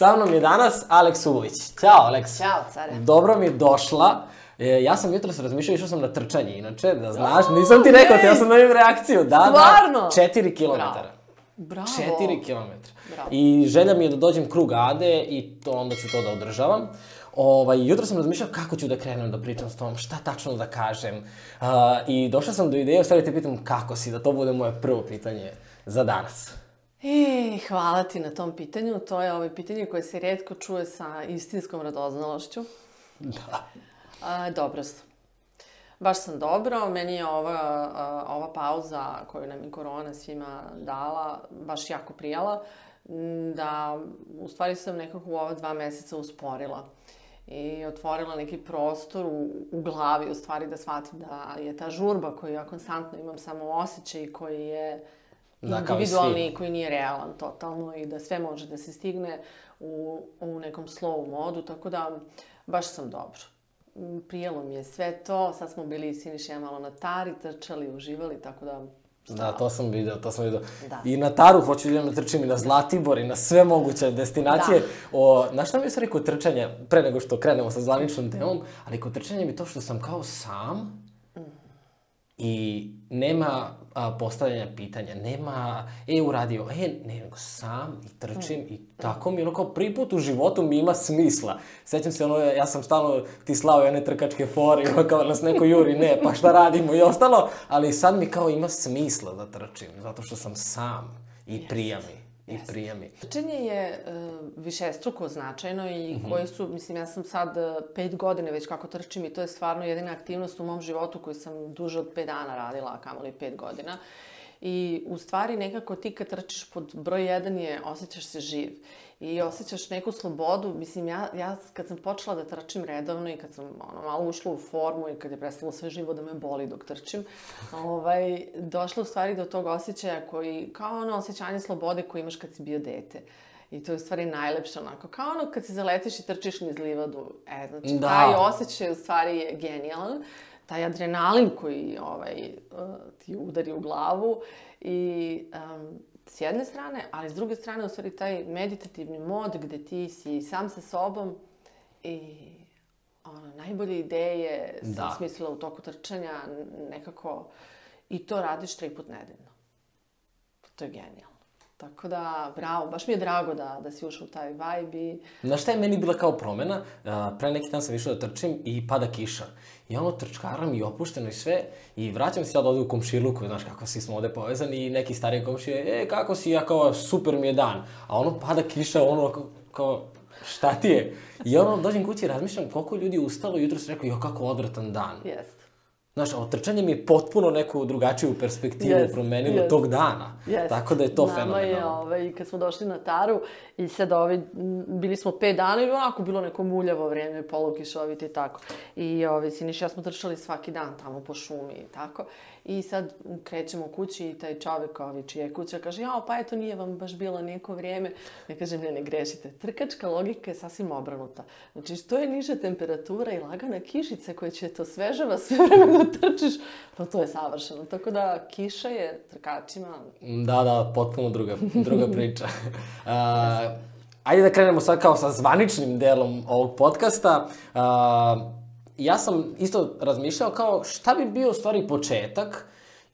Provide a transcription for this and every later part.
Sa mnom je danas Aleks Uvović. Ćao, Aleks. Ćao, care. Dobro mi je došla. E, ja sam jutro se razmišljao, išao sam na trčanje, inače, da znaš, nisam ti rekao, ja sam da imam reakciju. Da, Stvarno? Da, četiri kilometara. Bravo. Četiri kilometra. Bravo. I želja mi je da dođem krug Ade i to onda ću to da održavam. Ovaj, jutro sam razmišljao kako ću da krenem da pričam s tom, šta tačno da kažem. Uh, I došao sam do ideje, u stvari te pitam kako si, da to bude moje prvo pitanje za danas. E, hvala ti na tom pitanju. To je ovaj pitanje koje se redko čuje sa istinskom radoznalošću. Da. A, dobro sam. Baš sam dobro. Meni je ova, a, ova pauza koju nam je korona svima dala baš jako prijala. Da, u stvari sam nekako u ova dva meseca usporila i otvorila neki prostor u, u glavi, u stvari da shvatim da je ta žurba koju ja konstantno imam samo osjećaj koji je i individualni svi. i koji nije realan totalno i da sve može da se stigne u, u nekom slow modu, tako da baš sam dobro. Prijelo mi je sve to, sad smo bili Siniš i ja malo na tari, trčali, uživali, tako da... Da, to sam video, to sam video. Da. I na Taru hoću da idem da trčim i na Zlatibor i na sve moguće destinacije. Da. O, znaš šta mi je stvari kod trčanja, pre nego što krenemo sa zvaničnom temom, ali kod trčanja mi to što sam kao sam i nema a, postavljanja pitanja, nema, e, uradio, e, ne, nego sam i trčim i tako mi, ono kao prvi put u životu mi ima smisla. Sećam se, ono, ja sam stalno ti slao one trkačke fore, ono kao nas neko juri, ne, pa šta radimo? I ostalo, ali sad mi kao ima smisla da trčim, zato što sam sam i prija mi, i prija mi. Trčanje je uh, višestruko značajno i Mhm. koji su, mislim, ja sam sad uh, pet godine već kako trčim i to je stvarno jedina aktivnost u mom životu koju sam duže od pet dana radila, a kamoli pet godina. I u stvari nekako ti kad trčiš pod broj jedan je osjećaš se živ i osjećaš neku slobodu. Mislim, ja, ja kad sam počela da trčim redovno i kad sam ono, malo ušla u formu i kad je prestalo sve živo da me boli dok trčim, ovaj, došla u stvari do tog osjećaja koji, kao ono osjećanje slobode koje imaš kad si bio dete. I to je u stvari najlepše onako. Kao ono kad se zaletiš i trčiš niz livadu. E, znači, Da. taj osjećaj u stvari je genijalan. Taj adrenalin koji ovaj, uh, ti udari u glavu i um, s jedne strane, ali s druge strane u stvari taj meditativni mod gde ti si sam sa sobom i ono, najbolje ideje sam Da. smislila u toku trčanja nekako i to radiš tri put nedeljno. To je genijalno. Tako da, bravo, baš mi je drago da, da si ušao u taj vibe i Znaš šta je meni bila kao promena? Pre neki dan sam išao da trčim i pada kiša. I ono trčkaram i opušteno i sve. I vraćam se sad ovde u komšiluku, znaš kako svi smo ovde povezani i neki stariji komšije, e, kako si, ja kao, super mi je dan. A ono pada kiša, ono kao, kao šta ti je? I ono, dođem kući i razmišljam koliko ljudi ustalo i jutro se rekao, jo, kako odvratan dan. jest. Znaš, ovo trčanje mi je potpuno neku drugačiju perspektivu Jest, promenilo jest. tog dana. Yes. Tako da je to Nama je, fenomenalno. ovaj, kad smo došli na Taru i sad ovaj, bili smo pet dana i onako bilo neko muljavo vreme, polukišovite i tako. I ovaj, Siniš ja smo trčali svaki dan tamo po šumi i tako. I sad krećemo kući i taj čovek, ovaj, čija je kuća, kaže, jao, pa eto, nije vam baš bilo neko vrijeme. Ja kažem, ne, ne grešite. Trkačka logika je sasvim obrnuta. Znači, što je niža temperatura i lagana kišica koja će to svežava sve vreme da trčiš, pa to je savršeno. Tako da, kiša je trkačima Da, da, potpuno druga, druga priča. A, ajde da krenemo sad kao sa zvaničnim delom ovog podcasta. A, ja sam isto razmišljao kao šta bi bio u stvari početak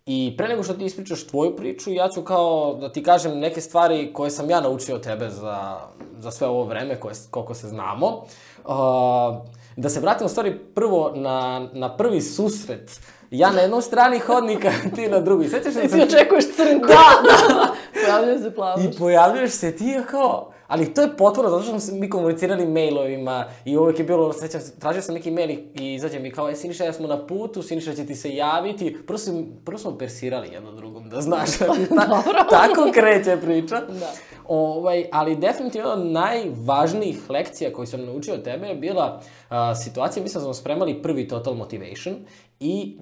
i pre nego što ti ispričaš tvoju priču, ja ću kao da ti kažem neke stvari koje sam ja naučio od tebe za, za sve ovo vreme koje, koliko se znamo. A, da se vratim u stvari prvo na, na prvi susret. Ja na jednoj strani hodnika, ti na drugoj. Sećaš se da sam ti očekuješ crnku. Da, da. Pojavljuje se plavač. I pojavljuješ se ti ja kao... Ali to je potpuno, zato što smo mi komunicirali mailovima i uvek je bilo, sećam se, tražio sam neki mail i- izađe mi kao, e, Siniša, ja smo na putu, Siniša će ti se javiti. Prvo, sam, prvo smo persirali jedno drugom, da znaš. Ta, tako kreće priča. Da. Ovaj, ali definitivno od najvažnijih lekcija koju sam naučio od tebe je bila a, situacija, mislim da smo spremali prvi Total Motivation i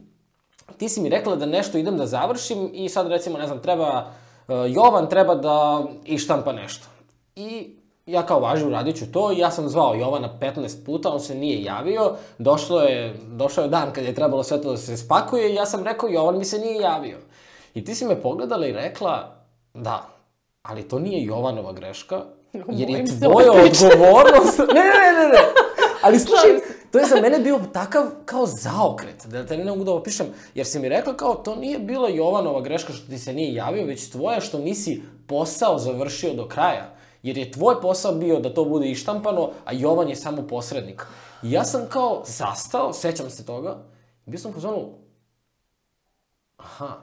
ti si mi rekla da nešto idem da završim i sad recimo, ne znam, treba, Jovan treba da ištampa nešto. I ja kao važi uradit ću to i ja sam zvao Jovana 15 puta, on se nije javio, došlo je, došao je dan kad je trebalo sve to da se spakuje i ja sam rekao Jovan mi se nije javio. I ti si me pogledala i rekla, da, ali to nije Jovanova greška, Jer je tvoja odgovornost... Ne, ne, ne, ne. Ali slušaj, to je za mene bio takav kao zaokret, da te ne mogu da opišem, jer si mi rekla kao to nije bila Jovanova greška što ti se nije javio, već tvoja što nisi posao završio do kraja. Jer je tvoj posao bio da to bude ištampano, a Jovan je samo posrednik. I ja sam kao zastao, sećam se toga, i bio sam kao zonu, aha,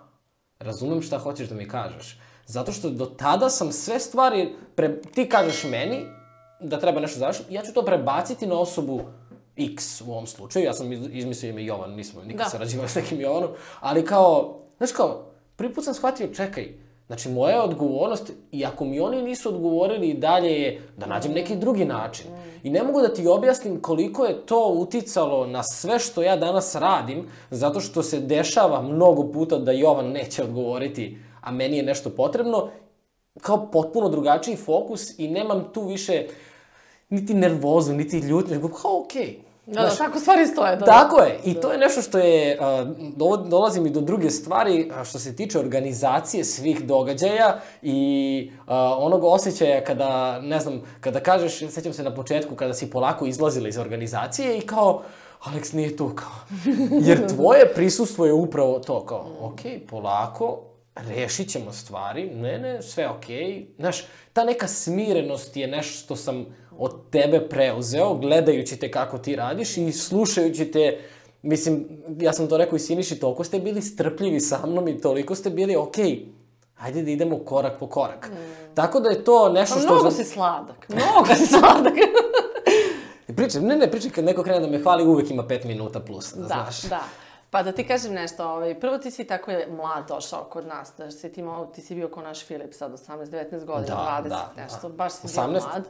razumem šta hoćeš da mi kažeš. Zato što do tada sam sve stvari, pre, ti kažeš meni da treba nešto završiti, ja ću to prebaciti na osobu X u ovom slučaju. Ja sam iz- izmislio ime Jovan, nismo nikad Da. sarađivali s nekim Jovanom, ali kao, znaš kao, prvi put sam shvatio, čekaj, znači moja je odgovornost, i ako mi oni nisu odgovorili i dalje je da nađem neki drugi način. I ne mogu da ti objasnim koliko je to uticalo na sve što ja danas radim, zato što se dešava mnogo puta da Jovan neće odgovoriti, a meni je nešto potrebno, kao potpuno drugačiji fokus i nemam tu više niti nervozu, niti ljutnju, nego kao okej. Da, da, tako stvari stoje. Da, Tako je. I to je nešto što je, dovo- dolazi mi do druge stvari, što se tiče organizacije svih događaja i a, onog osjećaja kada, ne znam, kada kažeš, sećam se na početku, kada si polako izlazila iz organizacije i kao, Aleks nije tu, kao. Jer tvoje prisustvo je upravo to, kao, ok, polako, rešit ćemo stvari, ne, ne, sve okej. Znaš, ta neka smirenost je nešto što sam od tebe preuzeo, gledajući te kako ti radiš i slušajući te, mislim, ja sam to rekao i Siniši, toliko ste bili strpljivi sa mnom i toliko ste bili, okej, ajde da idemo korak po korak. Tako da je to nešto Pa što... mnogo za- si sladak. Mnogo si sladak. Pričam, ne, ne, pričam kad neko krene da me hvali, uvek ima pet minuta plus, da, da, znaš. da. Pa da ti kažem nešto, ovaj, prvo ti si tako je mlad došao kod nas, da si ti, ti si bio kao naš Filip sad, 18-19 godina, Da, 20, da, nešto, da. baš si 18. bio mlad.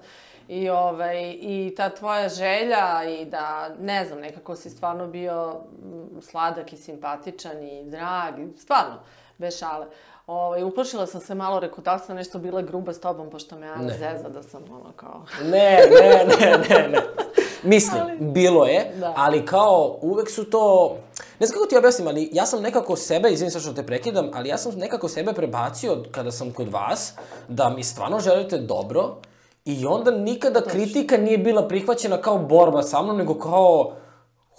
I, ovaj, I ta tvoja želja i da, ne znam, nekako si stvarno bio mm, sladak i simpatičan i drag, i stvarno, bez šale. Ovaj, uplašila sam se malo, rekao, da sam nešto bila gruba s tobom, pošto me Ana Ne. zeza da sam ono kao... Ne, ne, ne, ne, ne. Mislim, bilo je, Da. ali kao uvek su to... Ne znam kako ti objasnim, ali ja sam nekako sebe, izvini sad što te prekidam, ali ja sam nekako sebe prebacio kada sam kod vas, da mi stvarno želite dobro i onda nikada kritika nije bila prihvaćena kao borba sa mnom, nego kao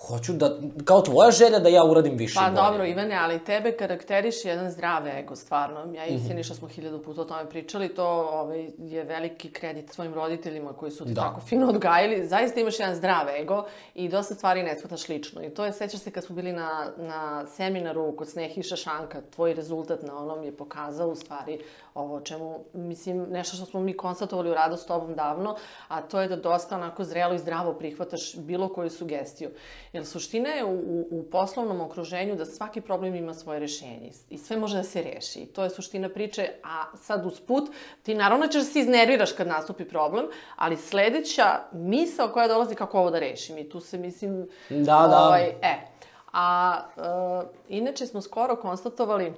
hoću da, kao tvoja želja da ja uradim više Pa bolje. dobro, Ivane, ali tebe karakteriš jedan zdrav ego, stvarno. Ja i Siniša smo hiljadu puta o tome pričali, to ovaj, je veliki kredit svojim roditeljima koji su te Da. tako fino odgajili. Zaista imaš jedan zdrav ego i dosta stvari ne shvataš lično. I to je, sećaš se kad smo bili na, na seminaru kod Snehiša Šanka, tvoj rezultat na onom je pokazao u stvari ovo čemu, mislim, nešto što smo mi konstatovali u radu s tobom davno, a to je da dosta onako zrelo i zdravo prihvataš bilo koju sugestiju. Jer suština je u, u, u poslovnom okruženju da svaki problem ima svoje rešenje i sve može da se reši. To je suština priče, a sad usput ti naravno ćeš da se iznerviraš kad nastupi problem, ali sledeća misao koja dolazi kako ovo da rešim i tu se mislim... Da, da. Ovaj, e, a e, inače smo skoro konstatovali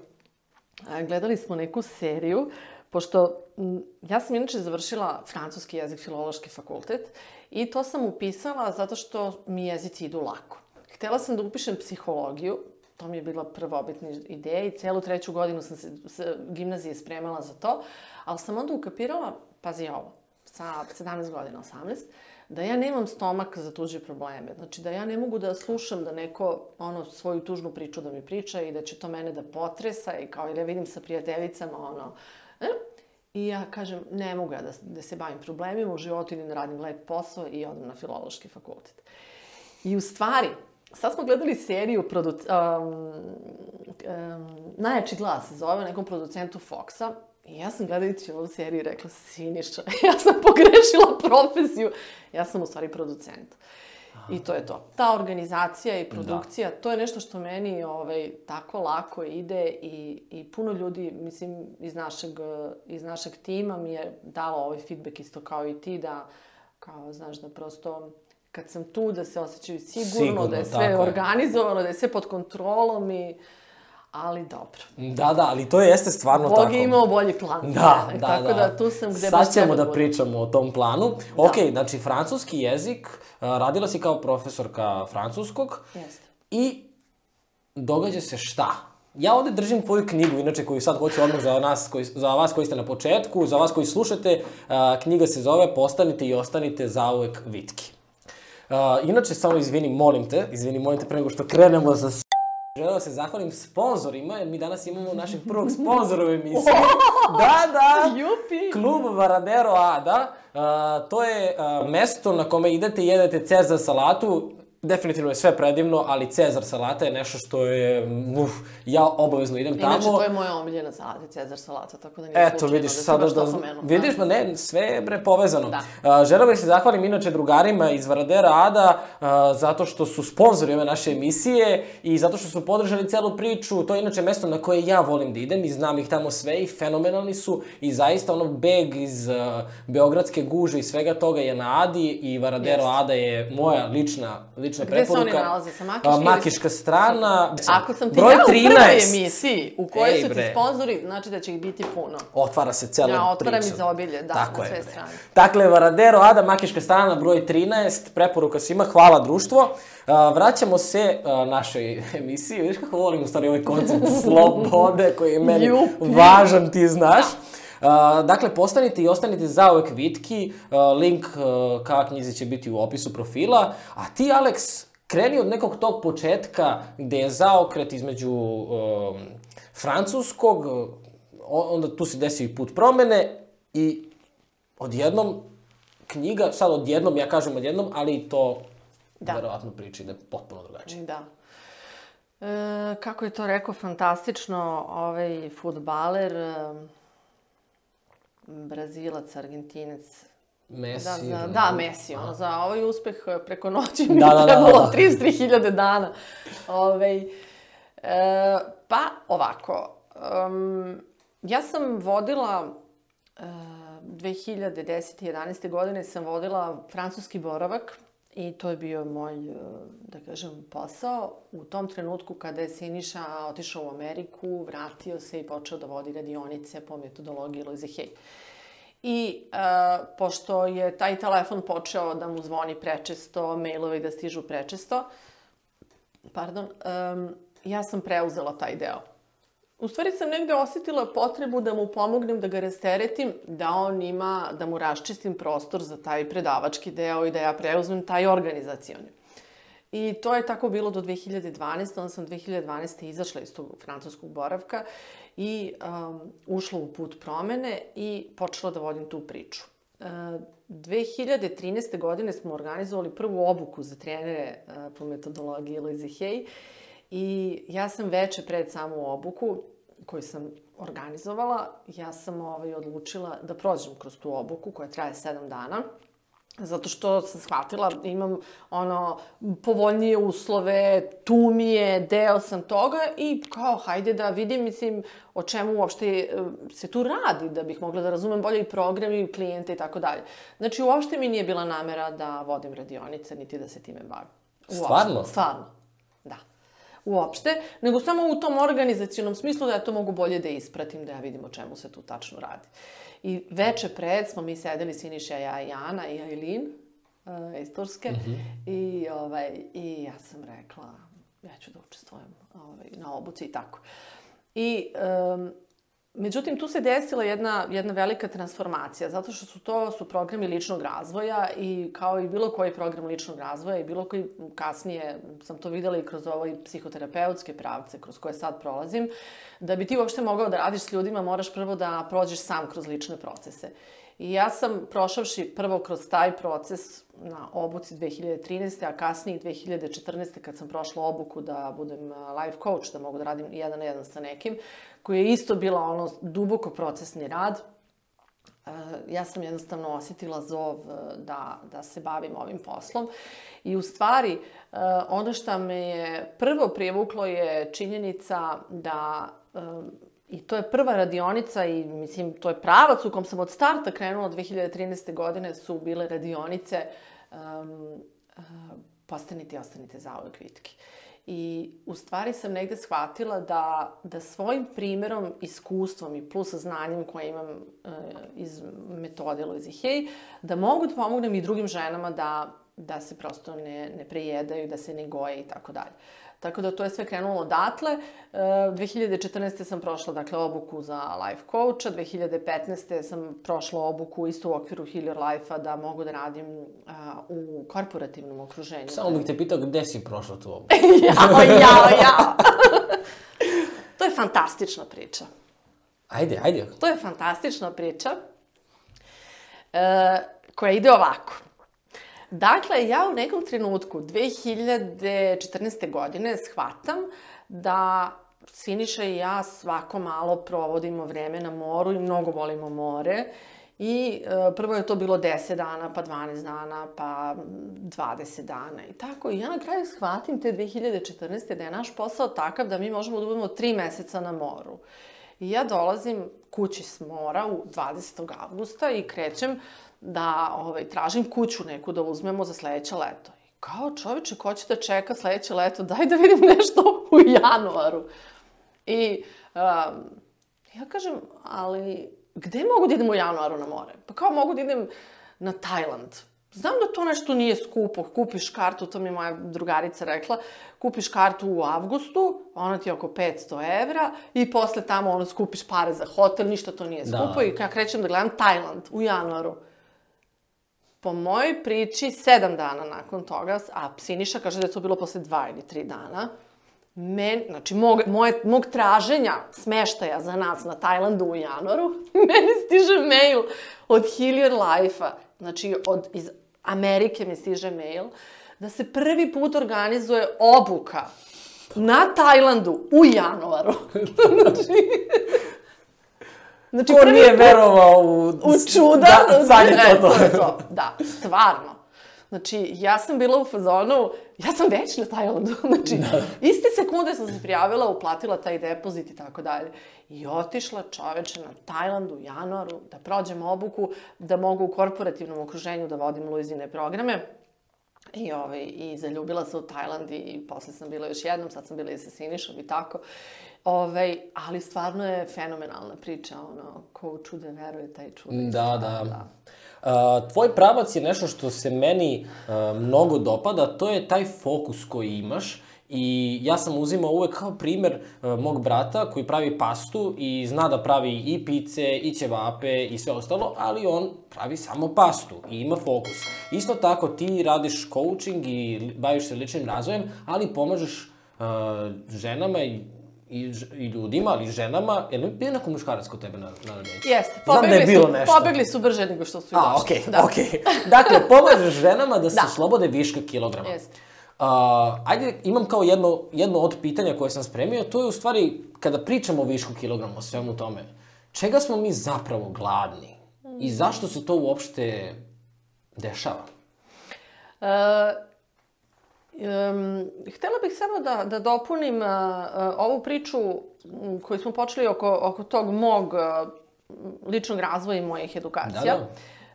A, Gledali smo neku seriju, pošto ja sam inače završila francuski jezik, filološki fakultet i to sam upisala zato što mi jezici idu lako. Htela sam da upišem psihologiju, to mi je bila prvobitna ideja i celu treću godinu sam se s gimnazije spremala za to, ali sam onda ukapirala, pazi ovo, sa 17 godina, 18, da ja nemam stomak za tuđe probleme. Znači da ja ne mogu da slušam da neko ono svoju tužnu priču da mi priča i da će to mene da potresa i kao ili ja vidim sa prijateljicama ono... E? I ja kažem, ne mogu ja da, da se bavim problemima u životu ili da radim lep posao i odem na filološki fakultet. I u stvari, sad smo gledali seriju produc... um, um, Najjači glas se zove, nekom producentu Foxa. I ja sam gledajući ovu seriju rekla, Siniša, ja sam pogrešila profesiju. Ja sam u stvari producent. I to je to. Ta organizacija i produkcija, da. to je nešto što meni ovaj, tako lako ide i, i puno ljudi, mislim, iz našeg, iz našeg tima mi je dalo ovaj feedback isto kao i ti, da, kao, znaš, da prosto kad sam tu da se osjećaju sigurno, Sigurno, da je sve tako je. organizovano, da je sve pod kontrolom i... Ali dobro. Da, da, ali to jeste stvarno Bog tako. je imao bolji plan. Da, da, Tako da. da tu sam gde Sad baš ćemo da pričamo o tom planu. Da. Ok, znači francuski jezik, radila si kao profesorka francuskog Jeste. i događa se šta? ja ovde držim tvoju knjigu, inače koju sad hoću odmah za, nas, koji, za vas koji ste na početku, za vas koji slušate, a, knjiga se zove Postanite i ostanite zauvek vitki. A, inače, samo izvini, molim te, izvini, molim te pre nego što krenemo sa Želeo da se zahvalim sponzorima, jer mi danas imamo našeg prvog sponzora u emisiji. Da, da! Jupi! Klub Varadero Ada, a, to je a, mesto na kome idete i jedete Cezar salatu. Definitivno je sve predivno, ali Cezar salata je nešto što je, uf, ja obavezno idem tamo. Inače, to je moja omiljena salata, Cezar salata, tako da nije Eto, slučajno vidiš, da sada da... to pomenuo. Vidiš, ma ne, sve je bre povezano. Da. A, želeo bih se zahvalim inače drugarima iz Varadera Ada, a, zato što su sponzori ove naše emisije i zato što su podržali celu priču. To je inače mesto na koje ja volim da idem i znam ih tamo sve i fenomenalni su i zaista ono beg iz a, Beogradske guže i svega toga je na Adi i Varadero Jeste. Ada je moja lična, lična Gde se oni preporuka. nalaze? Sa Makiške A, ili- Makiška strana. Ako sam ti Broj ja u prvoj 13. emisiji u kojoj Ej, su ti bre. sponzori, znači da će ih biti puno. Otvara se cela Ja otvaram priča. izobilje, da, Tako na je, sve bre. strane. Dakle, Varadero Ada, Makiška strana, broj 13, preporuka svima, hvala društvo. A, vraćamo se a, našoj emisiji, vidiš kako volim u stvari ovaj koncept slobode koji je meni Jupi. važan, ti znaš. A, dakle, postanite i ostanite zauvek vitki, link ka knjizi će biti u opisu profila, a ti, Alex, kreni od nekog tog početka gde je zaokret između um, francuskog, onda tu se desio i put promene i odjednom knjiga, sad odjednom, ja kažem odjednom, ali to Da. verovatno priča ide potpuno drugačije. Da. E, kako je to rekao, fantastično, ovaj futbaler, e, Brazilac, Argentinec, Messi. Da, za, Ronaldo. da, Messi, ono, za ovaj uspeh e, preko noći mi Da, da, da, trebalo da. 33.000 dana. Ove, e, pa, ovako, um, ja sam vodila, e, 2010. 11. godine sam vodila francuski boravak i to je bio moj, e, da kažem, posao. U tom trenutku kada je Siniša otišao u Ameriku, vratio se i počeo da vodi radionice po metodologiji Loise Hay. I e, pošto je taj telefon počeo da mu zvoni prečesto, mailovi da stižu prečesto, pardon, em, ja sam preuzela taj deo. U stvari sam negde osetila potrebu da mu pomognem, da ga rasteretim, da on ima, da mu raščistim prostor za taj predavački deo i da ja preuzmem taj organizacioni. I to je tako bilo do 2012. Onda sam 2012. izašla iz tog francuskog boravka i um, ušla u put promene i počela da vodim tu priču. Uh, 2013. godine smo organizovali prvu obuku za trenere uh, po metodologiji Lizy Hay i ja sam veče pred samu obuku koju sam organizovala, ja sam ovaj, odlučila da prođem kroz tu obuku koja traje 7 dana zato što sam shvatila, imam ono, povoljnije uslove, tu mi je, deo sam toga i kao, hajde da vidim, mislim, o čemu uopšte e, se tu radi, da bih mogla da razumem bolje i program i klijente i tako dalje. Znači, uopšte mi nije bila namera da vodim radionice, niti da se time bavim. Uopšte. Stvarno? Stvarno, da. Uopšte, nego samo u tom organizacijonom smislu da ja to mogu bolje da ispratim, da ja vidim o čemu se tu tačno radi. I veče pred smo mi sedeli Siniša, ja i Ana i Aileen uh, iz Turske i, ovaj, i ja sam rekla ja ću da učestvujem ovaj, na obuci i tako. I um, Međutim, tu se desila jedna, jedna velika transformacija, zato što su to su programi ličnog razvoja i kao i bilo koji program ličnog razvoja i bilo koji kasnije sam to videla i kroz ovaj psihoterapeutske pravce kroz koje sad prolazim, da bi ti uopšte mogao da radiš s ljudima, moraš prvo da prođeš sam kroz lične procese. I ja sam prošavši prvo kroz taj proces na obuci 2013. a kasnije 2014. kad sam prošla obuku da budem life coach, da mogu da radim jedan na jedan sa nekim, koji je isto bila ono duboko procesni rad, Uh, ja sam jednostavno osetila zov uh, da, da se bavim ovim poslom. I u stvari, ono što me je prvo privuklo je činjenica da I to je prva radionica i mislim, to je pravac u kom sam od starta krenula 2013. godine su bile radionice um, uh, postanite i ostanite za uvek vitki. I u stvari sam negde shvatila da, da svojim primerom, iskustvom i plus znanjem koje imam uh, iz metode Loizi Hay, da mogu da pomognem i drugim ženama da, da se prosto ne, ne prejedaju, da se ne goje i tako dalje. Tako da to je sve krenulo odatle. E, 2014. sam prošla dakle, obuku za life coacha, 2015. sam prošla obuku isto u okviru Heal Your Life-a da mogu da radim a, u korporativnom okruženju. Samo bih te pitao gde si prošla tu obuku? jao, jao, jao. to je fantastična priča. Ajde, ajde. To je fantastična priča e, koja ide ovako. Dakle, ja u nekom trenutku 2014. godine shvatam da Siniša i ja svako malo provodimo vreme na moru i mnogo volimo more. I e, prvo je to bilo 10 dana, pa 12 dana, pa 20 dana i tako. I ja na kraju shvatim te 2014. da je naš posao takav da mi možemo da budemo 3 meseca na moru. I ja dolazim kući s mora u 20. avgusta i krećem da ovaj, tražim kuću neku da uzmemo za sledeće leto. I kao čoveče, ko će da čeka sledeće leto? Daj da vidim nešto u januaru. I um, ja kažem, ali gde mogu da idem u januaru na more? Pa kao mogu da idem na Tajland. Znam da to nešto nije skupo, kupiš kartu, to mi je moja drugarica rekla, kupiš kartu u avgustu, ona ti je oko 500 evra i posle tamo ono skupiš pare za hotel, ništa to nije skupo Da. i ja krećem da gledam Tajland u januaru. Po mojoj priči, sedam dana nakon toga, a Siniša kaže da je to bilo posle dva ili tri dana, Men, znači, mog, moje, mog traženja smeštaja za nas na Tajlandu u januaru, meni stiže mail od Your Life-a, znači od, iz Amerike mi stiže mail, da se prvi put organizuje obuka na Tajlandu u januaru. znači, znači, Ko nije verovao u... u čuda. Da, sad je E, to to. je to. Da, stvarno. Znači, ja sam bila u fazonu, ja sam već na Tajlandu. Znači, Da. iste sekunde sam se prijavila, uplatila taj depozit i tako dalje. I otišla čoveče na Tajlandu u januaru da prođem obuku, da mogu u korporativnom okruženju da vodim Luizine programe. I, ovaj, I zaljubila se u Tajland i posle sam bila još jednom, sad sam bila i sa Sinišom i tako. Ovaj, ali stvarno je fenomenalna priča, ono, ko u čude veruje, taj čude. Da, da. Uh, tvoj pravac je nešto što se meni uh, mnogo dopada, to je taj fokus koji imaš i ja sam uzimao uvek kao primer uh, mog brata koji pravi pastu i zna da pravi i pice, i ćevape i sve ostalo, ali on pravi samo pastu i ima fokus. Isto tako ti radiš coaching i baviš se ličnim razvojem, ali pomažeš uh, ženama i i, i ljudima, ali i ženama, je li bio neko muškarac kod tebe na, na rođenju? Jeste, Znam da pobegli, je bilo su, nešto. pobegli su brže nego što su i A, došli. okej, da. okej. Dakle, pomažeš ženama da se Da. slobode viška kilograma. Jeste. Uh, ajde, imam kao jedno, jedno od pitanja koje sam spremio, to je u stvari, kada pričamo o višku kilograma, o svemu tome, čega smo mi zapravo gladni? I zašto se to uopšte dešava? Uh, um, htela bih samo da, da dopunim uh, uh, ovu priču koju smo počeli oko, oko tog mog uh, ličnog razvoja i mojih edukacija. Da,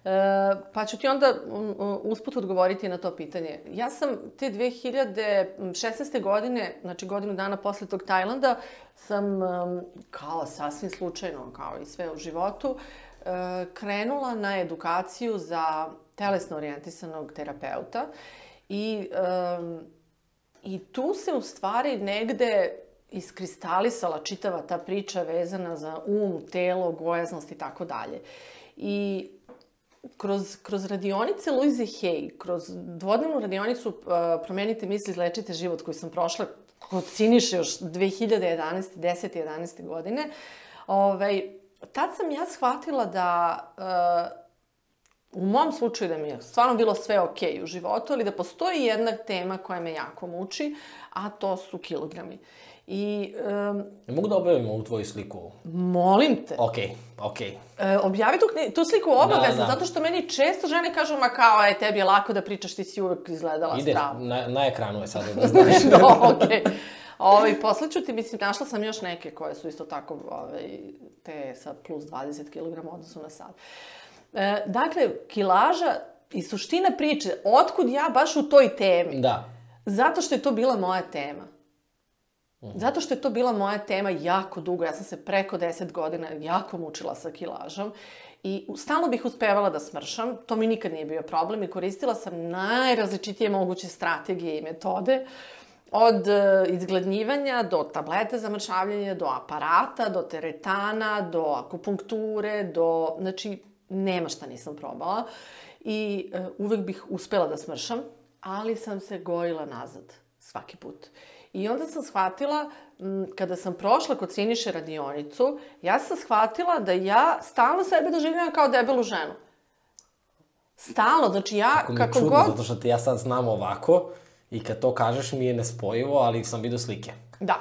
E, pa ću ti onda um, um, usput odgovoriti na to pitanje. Ja sam te 2016. godine, znači godinu dana posle tog Tajlanda, sam um, kao sasvim slučajno, kao i sve u životu, e, krenula na edukaciju za telesno orijentisanog terapeuta i um, I tu se u stvari negde iskristalisala čitava ta priča vezana za um, telo, gojaznost i tako dalje. I kroz, kroz radionice Louise Hay, kroz dvodnevnu radionicu uh, Promenite misli, izlečite život koju sam prošla kod Siniše još 2011. 10. 11. godine, ovaj, tad sam ja shvatila da uh, u mom slučaju da mi je stvarno bilo sve ok u životu, ali da postoji jedna tema koja me jako muči, a to su kilogrami. I um, Ne mogu da objavimo ovu tvoju sliku? molim te, Okej, okej. E, objavi tu, tu sliku obavezno, Da, da. zato što meni često žene kažu, ma kao, e, tebi je lako da pričaš, ti si uvek izgledala Ide, strava. na, na ekranu je sada da znaš. no, okej. Ovaj, posle ću ti, mislim, našla sam još neke koje su isto tako, ovaj, te sa plus 20 kg odnosu na sad. E, dakle, kilaža i suština priče, otkud ja baš u toj temi? da. Zato što je to bila moja tema. Zato što je to bila moja tema jako dugo. Ja sam se preko 10 godina jako mučila sa kilažom i stalno bih uspevala da smršam. To mi nikad nije bio problem i koristila sam najrazličitije moguće strategije i metode. Od e, izgladnjivanja do tablete za mršavljanje, do aparata, do teretana, do akupunkture, do... Znači, nema šta nisam probala. I uh, uvek bih uspela da smršam, ali sam se gojila nazad svaki put. I onda sam shvatila, m, kada sam prošla kod Siniše radionicu, ja sam shvatila da ja stalno sebe doživljam kao debelu ženu. Stalno, znači ja Kako kako čudno, god... zato što ti ja sad znam ovako i kad to kažeš mi je nespojivo, ali sam vidio slike. Da.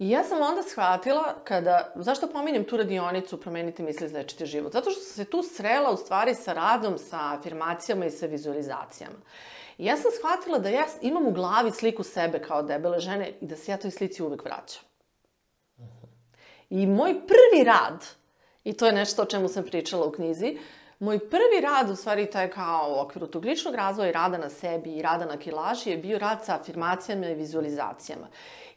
I ja sam onda shvatila kada, zašto pominjem tu radionicu Promenite misli izlečite život? Zato što sam se tu srela u stvari sa radom, sa afirmacijama i sa vizualizacijama. I ja sam shvatila da ja imam u glavi sliku sebe kao debele žene i da se ja toj slici uvek vraćam. I moj prvi rad, i to je nešto o čemu sam pričala u knjizi, moj prvi rad, u stvari to je kao u okviru tog ličnog razvoja i rada na sebi i rada na kilaži, je bio rad sa afirmacijama i vizualizacijama.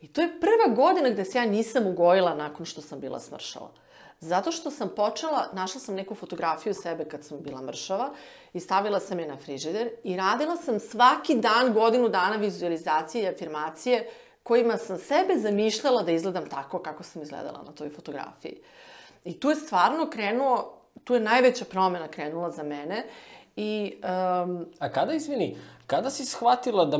I to je prva godina gde se ja nisam ugojila nakon što sam bila smršala. Zato što sam počela, našla sam neku fotografiju sebe kad sam bila mršava i stavila sam je na frižider i radila sam svaki dan, godinu dana vizualizacije i afirmacije kojima sam sebe zamišljala da izgledam tako kako sam izgledala na toj fotografiji. I tu je stvarno krenuo, tu je najveća promena krenula za mene i um, A kada, izvini, kada si shvatila da,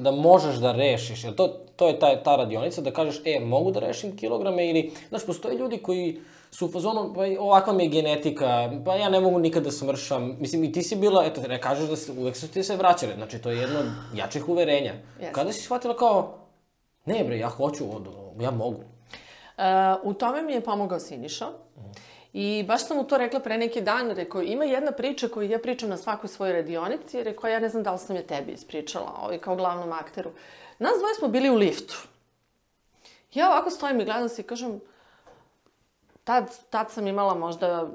da možeš da rešiš, jer to, to je ta, ta radionica, da kažeš, e, mogu da rešim kilograme ili, znaš, postoje ljudi koji su u fazonu, pa ovakva mi je genetika, pa ja ne mogu nikad da smršam. Mislim, i ti si bila, eto, ne kažeš da se, uvek su ti se vraćale, znači, to je jedno od jačih uverenja. Jeste. Kada si shvatila kao, ne bre, ja hoću, ovo, ja mogu. Uh, u tome mi je pomogao Siniša. I baš sam mu to rekla pre neki dan, rekao, ima jedna priča koju ja pričam na svakoj svojoj radionici, rekao, ja ne znam da li sam je tebi ispričala, ovaj, kao glavnom akteru. Nas dvoje smo bili u liftu. Ja ovako stojim i gledam se i kažem, tad, tad sam imala možda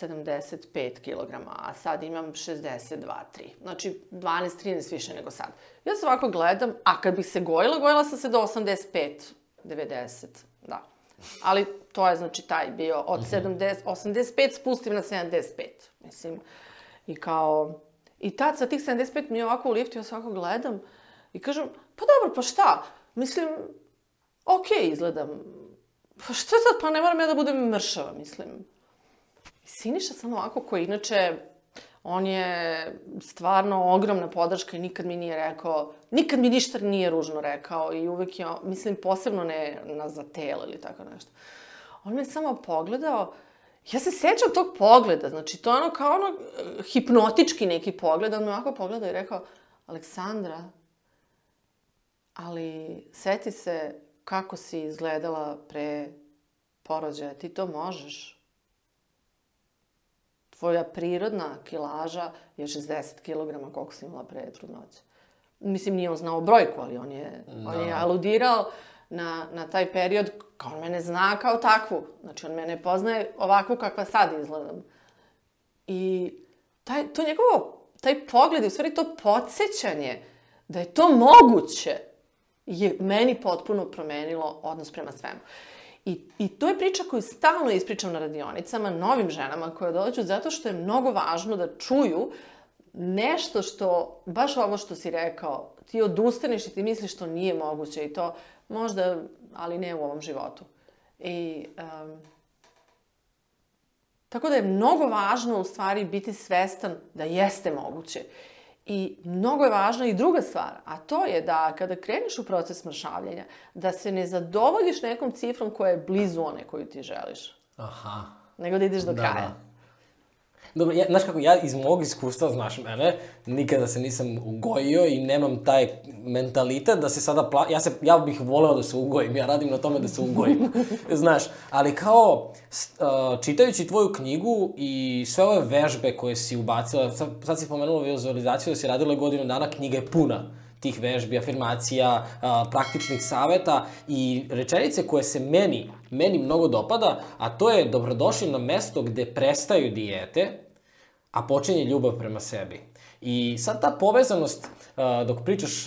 75 kg, a sad imam 62, 3. Znači 12, 13 više nego sad. Ja se ovako gledam, a kad bih se gojila, gojila sam se do 85, 90, da. Ali to je znači taj bio od 70, 85 spustim na 75. Mislim, i kao... I tad sa tih 75 mi je ovako u liftu, ja se ovako gledam i kažem, pa dobro, pa šta? Mislim, okej okay, izgledam. Pa šta sad, pa ne moram ja da budem mršava, mislim. I Siniša sam ovako koji inače, on je stvarno ogromna podrška i nikad mi nije rekao, nikad mi ništa nije ružno rekao i uvek je, mislim, posebno ne na za telo ili tako nešto. On me samo pogledao, ja se sećam tog pogleda, znači to je ono kao ono eh, hipnotički neki pogled, on me ovako pogledao i rekao, Aleksandra, ali seti se kako si izgledala pre porođaja, ti to možeš. Tvoja prirodna kilaža je 60 kg koliko si imala pre trudnoće. Mislim, nije on znao brojku, ali on je, da. on je aludirao na, na taj period, kao on mene zna kao takvu. Znači, on mene poznaje ovakvu kakva sad izgledam. I taj, to njegovo, taj pogled, i u stvari to podsjećanje da je to moguće, je meni potpuno promenilo odnos prema svemu. I, I to je priča koju stalno ispričam na radionicama novim ženama koje dođu zato što je mnogo važno da čuju nešto što, baš ovo što si rekao, ti odustaneš i ti misliš što nije moguće i to možda, ali ne u ovom životu. I, um, tako da je mnogo važno u stvari biti svestan da jeste moguće. I mnogo je važna i druga stvar, a to je da kada kreneš u proces mršavljenja, da se ne zadovoljiš nekom cifrom koja je blizu one koju ti želiš, Aha. nego da ideš do Da, kraja. da. Dobro, ja, znaš kako, ja iz mog iskustva, znaš mene, nikada se nisam ugojio i nemam taj mentalitet da se sada pla... Ja, se, ja bih voleo da se ugojim, ja radim na tome da se ugojim, znaš. Ali kao, čitajući tvoju knjigu i sve ove vežbe koje si ubacila, sad, sad si pomenula vizualizaciju da si radila godinu dana, knjiga je puna tih vežbi, afirmacija, praktičnih saveta i rečenice koje se meni, meni mnogo dopada, a to je dobrodošli na mesto gde prestaju dijete, a počinje ljubav prema sebi. I sad ta povezanost, dok pričaš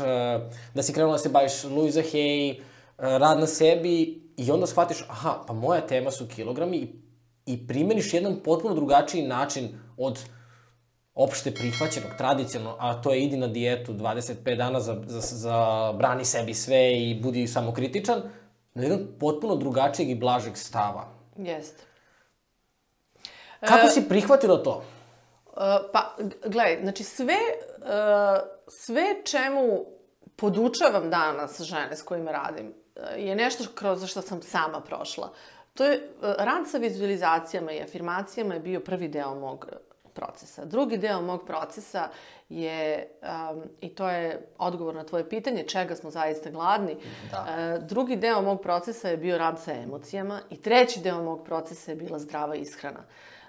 da si krenula da se baviš Louisa Hay, rad na sebi i onda shvatiš, aha, pa moja tema su kilogrami i, i primeniš jedan potpuno drugačiji način od opšte prihvaćenog, tradicionalno, a to je idi na dijetu 25 dana za, za, za brani sebi sve i budi samokritičan, na jedan potpuno drugačijeg i blažeg stava. Jeste. Kako si prihvatila to? Uh, pa, gledaj, znači sve, uh, sve čemu podučavam danas žene s kojima radim uh, je nešto kroz što sam sama prošla. To je, rad sa vizualizacijama i afirmacijama je bio prvi deo mog procesa. Drugi deo mog procesa je, um, i to je odgovor na tvoje pitanje, čega smo zaista gladni, Da. uh, drugi deo mog procesa je bio rad sa emocijama i treći deo mog procesa je bila zdrava ishrana.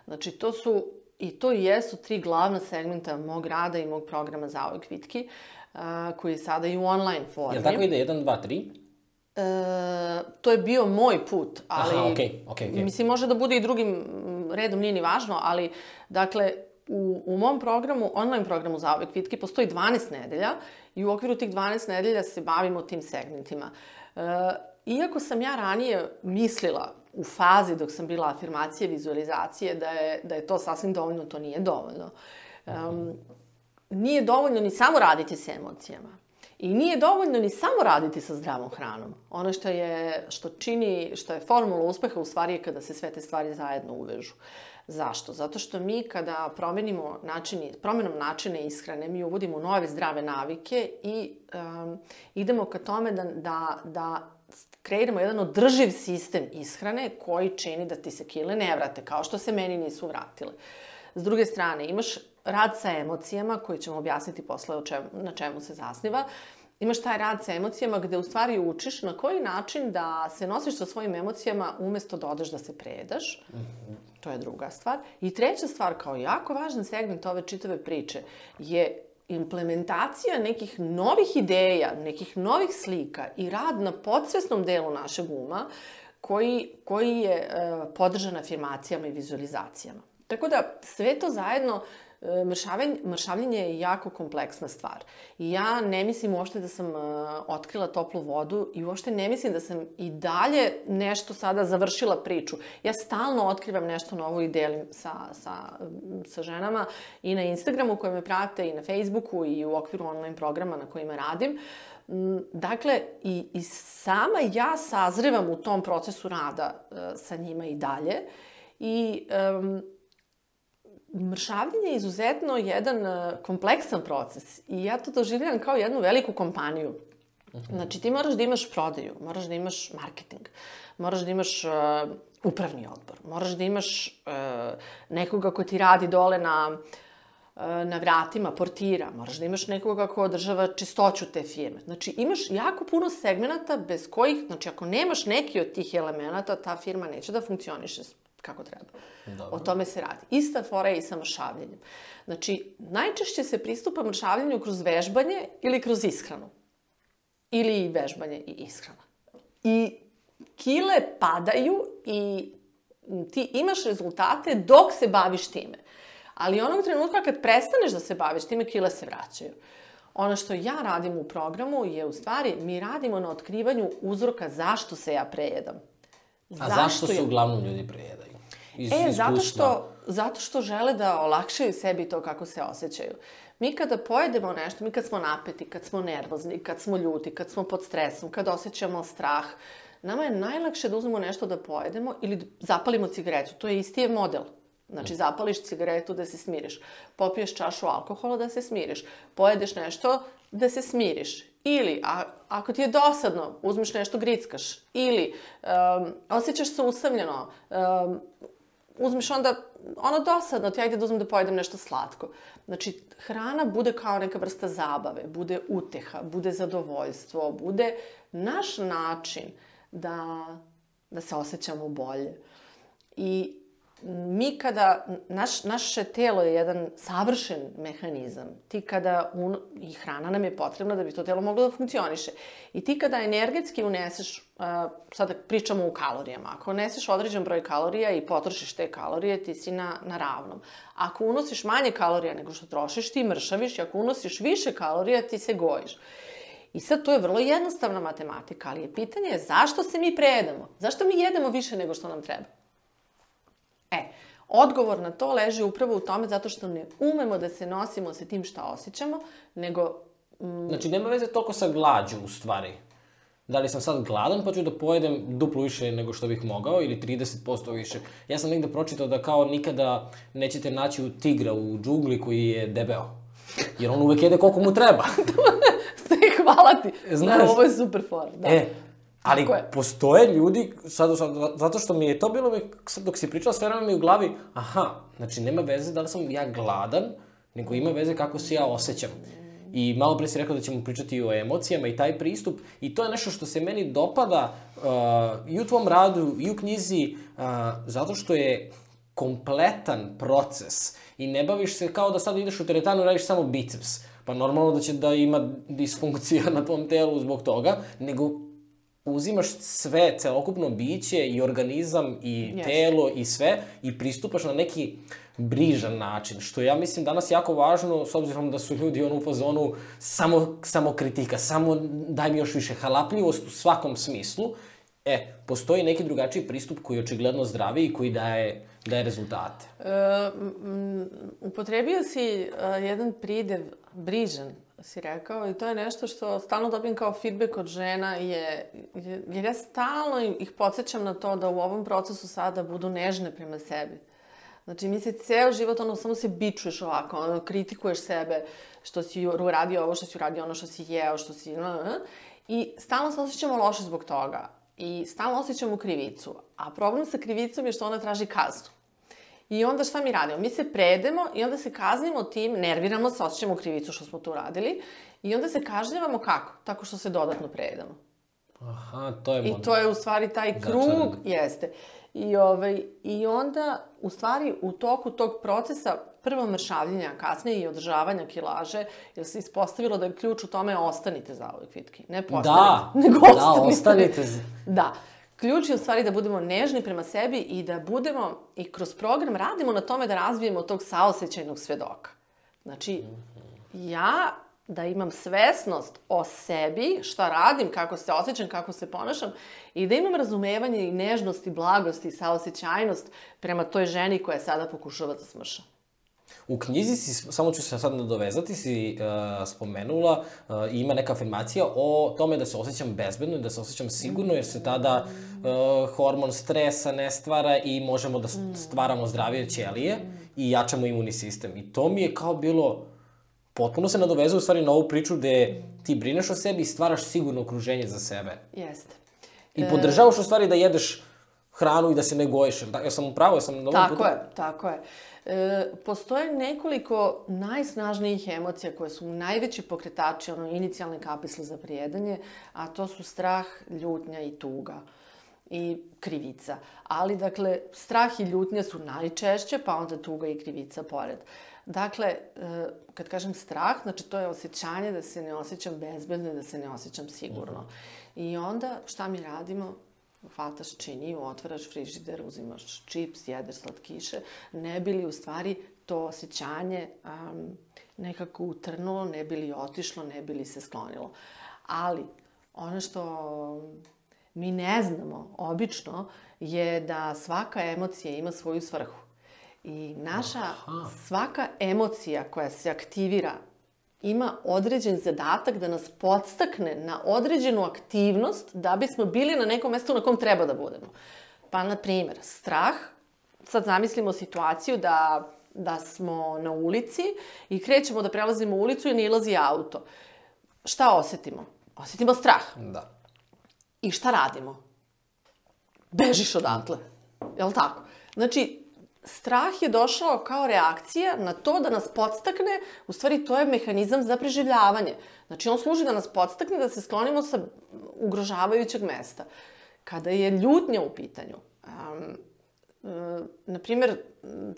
Znači, to su I to jesu tri glavna segmenta mog rada i mog programa Zauvek Vitki, uh, koji je sada i u online formi. Jel tako ide 1, 2, 3? E, to je bio moj put, ali... Aha, okej, okej, okej. Mislim, može da bude i drugim redom, nije ni važno, ali, dakle, u, u mom programu, online programu za ove kvitke, postoji 12 nedelja i u okviru tih 12 nedelja se bavimo tim segmentima. E, iako sam ja ranije mislila u fazi dok sam bila afirmacije, vizualizacije, da je, da je to sasvim dovoljno, to nije dovoljno. Um, nije dovoljno ni samo raditi sa emocijama. I nije dovoljno ni samo raditi sa zdravom hranom. Ono što je, što čini, što je formula uspeha u stvari je kada se sve te stvari zajedno uvežu. Zašto? Zato što mi kada promenimo načini, promenom načina ishrane, mi uvodimo nove zdrave navike i um, idemo ka tome da, da, da kreiramo jedan održiv sistem ishrane koji čini da ti se kile ne vrate, kao što se meni nisu vratile. S druge strane, imaš rad sa emocijama, koji ćemo objasniti posle o čemu, na čemu se zasniva. Imaš taj rad sa emocijama gde u stvari učiš na koji način da se nosiš sa svojim emocijama umesto da odeš da se predaš. To je druga stvar. I treća stvar, kao jako važan segment ove čitave priče, je implementacija nekih novih ideja, nekih novih slika i rad na podsvesnom delu našeg uma koji, koji je e, podržan afirmacijama i vizualizacijama. Tako da sve to zajedno mršavljenje je jako kompleksna stvar. I ja ne mislim uopšte da sam uh, otkrila toplu vodu i uopšte ne mislim da sam i dalje nešto sada završila priču. Ja stalno otkrivam nešto novo i delim sa, sa, sa ženama i na Instagramu koje me prate i na Facebooku i u okviru online programa na kojima radim. Mm, Dakle, i, i sama ja sazrevam u tom procesu rada uh, sa njima i dalje. I um, mršavljenje je izuzetno jedan uh, kompleksan proces i ja to doživljam kao jednu veliku kompaniju. Znači, ti moraš da imaš prodaju, moraš da imaš marketing, moraš da imaš uh, upravni odbor, moraš da imaš uh, nekoga ko ti radi dole na, uh, na vratima, portira, moraš da imaš nekoga ko održava čistoću te firme. Znači, imaš jako puno segmenata bez kojih, znači, ako nemaš neki od tih elemenata, ta firma neće da funkcioniše kako treba. Dobro. O tome se radi. Ista fora je i sa mršavljenjem. Znači, najčešće se pristupa mršavljenju kroz vežbanje ili kroz ishranu. Ili i vežbanje i ishrana. I kile padaju i ti imaš rezultate dok se baviš time. Ali onog trenutka kad prestaneš da se baviš time, kile se vraćaju. Ono što ja radim u programu je u stvari, mi radimo na otkrivanju uzroka zašto se ja prejedam. A zašto se uglavnom ljudi prejedaju? Iz E, zato iskustva. što, zato što žele da olakšaju sebi to kako se osjećaju. Mi kada pojedemo nešto, mi kad smo napeti, kad smo nervozni, kad smo ljuti, kad smo pod stresom, kad osjećamo strah, nama je najlakše da uzmemo nešto da pojedemo ili da zapalimo cigaretu. To je isti je model. Znači, zapališ cigaretu da se smiriš. Popiješ čašu alkohola da se smiriš. Pojedeš nešto da se smiriš. Ili, a, ako ti je dosadno, uzmeš nešto grickaš. Ili, um, osjećaš se usamljeno, um, uzmeš onda, ono dosadno, ti ajde da uzmem da pojedem nešto slatko. Znači, hrana bude kao neka vrsta zabave, bude uteha, bude zadovoljstvo, bude naš način da, da se osjećamo bolje. I mi kada, naš, naše telo je jedan savršen mehanizam. Ti kada, un, i hrana nam je potrebna da bi to telo moglo da funkcioniše. I ti kada energetski uneseš, uh, sada pričamo u kalorijama, ako uneseš određen broj kalorija i potrošiš te kalorije, ti si na, na ravnom. Ako unosiš manje kalorija nego što trošiš, ti mršaviš i ako unosiš više kalorija, ti se gojiš. I sad to je vrlo jednostavna matematika, ali je pitanje zašto se mi prejedamo? Zašto mi jedemo više nego što nam treba? E, Odgovor na to leži upravo u tome zato što ne umemo da se nosimo sa tim šta osjećamo, nego Znači, nema veze toliko sa glađu, u stvari. Da li sam sad gladan pa ću da pojedem duplo više nego što bih mogao ili 30% više. Ja sam negde pročitao da kao nikada nećete naći u tigra u džungli koji je debeo. Jer on uvek jede koliko mu treba. Sve, hvala ti. Znaš- Da, ovo je super for. Da. E, ali Tako je. postoje ljudi, sad, sad, zato što mi je to bilo, mi, sad dok si pričala, sve vreme mi u glavi, aha, znači nema veze da li sam ja gladan, nego ima veze kako se ja osjećam. I malo pre si rekao da ćemo pričati o emocijama i taj pristup, i to je nešto što se meni dopada uh, i u tvom radu, i u knjizi, uh, zato što je kompletan proces i ne baviš se kao da sad ideš u teretanu i radiš samo biceps. Pa normalno da će da ima disfunkcija na tvom telu zbog toga, nego uzimaš sve, celokupno biće i organizam i Jeste. telo i sve i pristupaš na neki brižan način, što ja mislim danas jako važno, s obzirom da su ljudi ono u fazonu samo, samo kritika, samo daj mi još više halapljivost u svakom smislu. E, postoji neki drugačiji pristup koji je očigledno zdravi i koji daje, daje rezultate. E, m, upotrebio si e, jedan pridev brižan, si rekao, i to je nešto što stalno dobijem kao feedback od žena, je, je, jer ja stalno ih podsjećam na to da u ovom procesu sada budu nežne prema sebi. Znači, mi se ceo život, ono, samo se bičuješ ovako, ono, kritikuješ sebe, što si uradio ovo, što si uradio ono, što si jeo, što si... I stalno se osjećamo loše zbog toga. I stalno osjećamo krivicu. A problem sa krivicom je što ona traži kaznu. I onda šta mi radimo? Mi se predemo i onda se kaznimo tim, nerviramo se, osjećamo krivicu što smo to uradili i onda se kažnjavamo kako? Tako što se dodatno predamo. Aha, to je I to je u stvari taj krug, Začarano. jeste. I, ovaj, I onda, u stvari, u toku tog procesa, prvo mršavljenja, kasnije i održavanja kilaže, jer se ispostavilo da je ključ u tome ostanite za ovoj kvitki. Ne postanite, Da, nego da, ostanite. ostanite z- Da. Ključ je u stvari da budemo nežni prema sebi i da budemo, i kroz program radimo na tome da razvijemo tog saosećajnog svedoka. Znači, ja da imam svesnost o sebi, šta radim, kako se osjećam, kako se ponašam i da imam razumevanje i nežnost i blagost i saosećajnost prema toj ženi koja sada pokušava da smrša. U knjizi si, samo ću se sad nadovezati, si uh, spomenula, uh, ima neka afirmacija o tome da se osjećam bezbedno i da se osjećam sigurno, jer se tada uh, hormon stresa ne stvara i možemo da s- stvaramo zdravije ćelije i jačamo imunni sistem. I to mi je kao bilo, potpuno se nadovezuje u stvari na ovu priču gde ti brineš o sebi i stvaraš sigurno okruženje za sebe. Jeste. I podržavaš u stvari da jedeš hranu i da se ne gojiš. Ja sam upravo, ja sam na ovom Tako putu... je, tako je. E, postoje nekoliko najsnažnijih emocija koje su najveći pokretači ono, inicijalne kapisle za prijedanje, a to su strah, ljutnja i tuga i krivica. Ali, dakle, strah i ljutnja su najčešće, pa onda tuga i krivica pored. Dakle, e, kad kažem strah, znači to je osjećanje da se ne osjećam bezbedno i da se ne osjećam sigurno. I onda šta mi radimo? Hvataš činiju, otvaraš frižider, uzimaš čips, jedeš slatkiše, ne bi li u stvari to osjećanje um, nekako utrnulo, ne bi li otišlo, ne bi li se sklonilo. Ali, ono što mi ne znamo obično je da svaka emocija ima svoju svrhu. I naša svaka emocija koja se aktivira ima određen zadatak da nas podstakne na određenu aktivnost da bismo bili na nekom mestu na kom treba da budemo. Pa, na primjer, strah, sad zamislimo situaciju da, da smo na ulici i krećemo da prelazimo ulicu i nilazi auto. Šta osetimo? Osetimo strah. Da. I šta radimo? Bežiš odatle. Jel tako? Znači, strah je došao kao reakcija na to da nas podstakne, u stvari to je mehanizam za preživljavanje. Znači, on služi da nas podstakne da se sklonimo sa ugrožavajućeg mesta. Kada je ljutnja u pitanju, um, na primjer,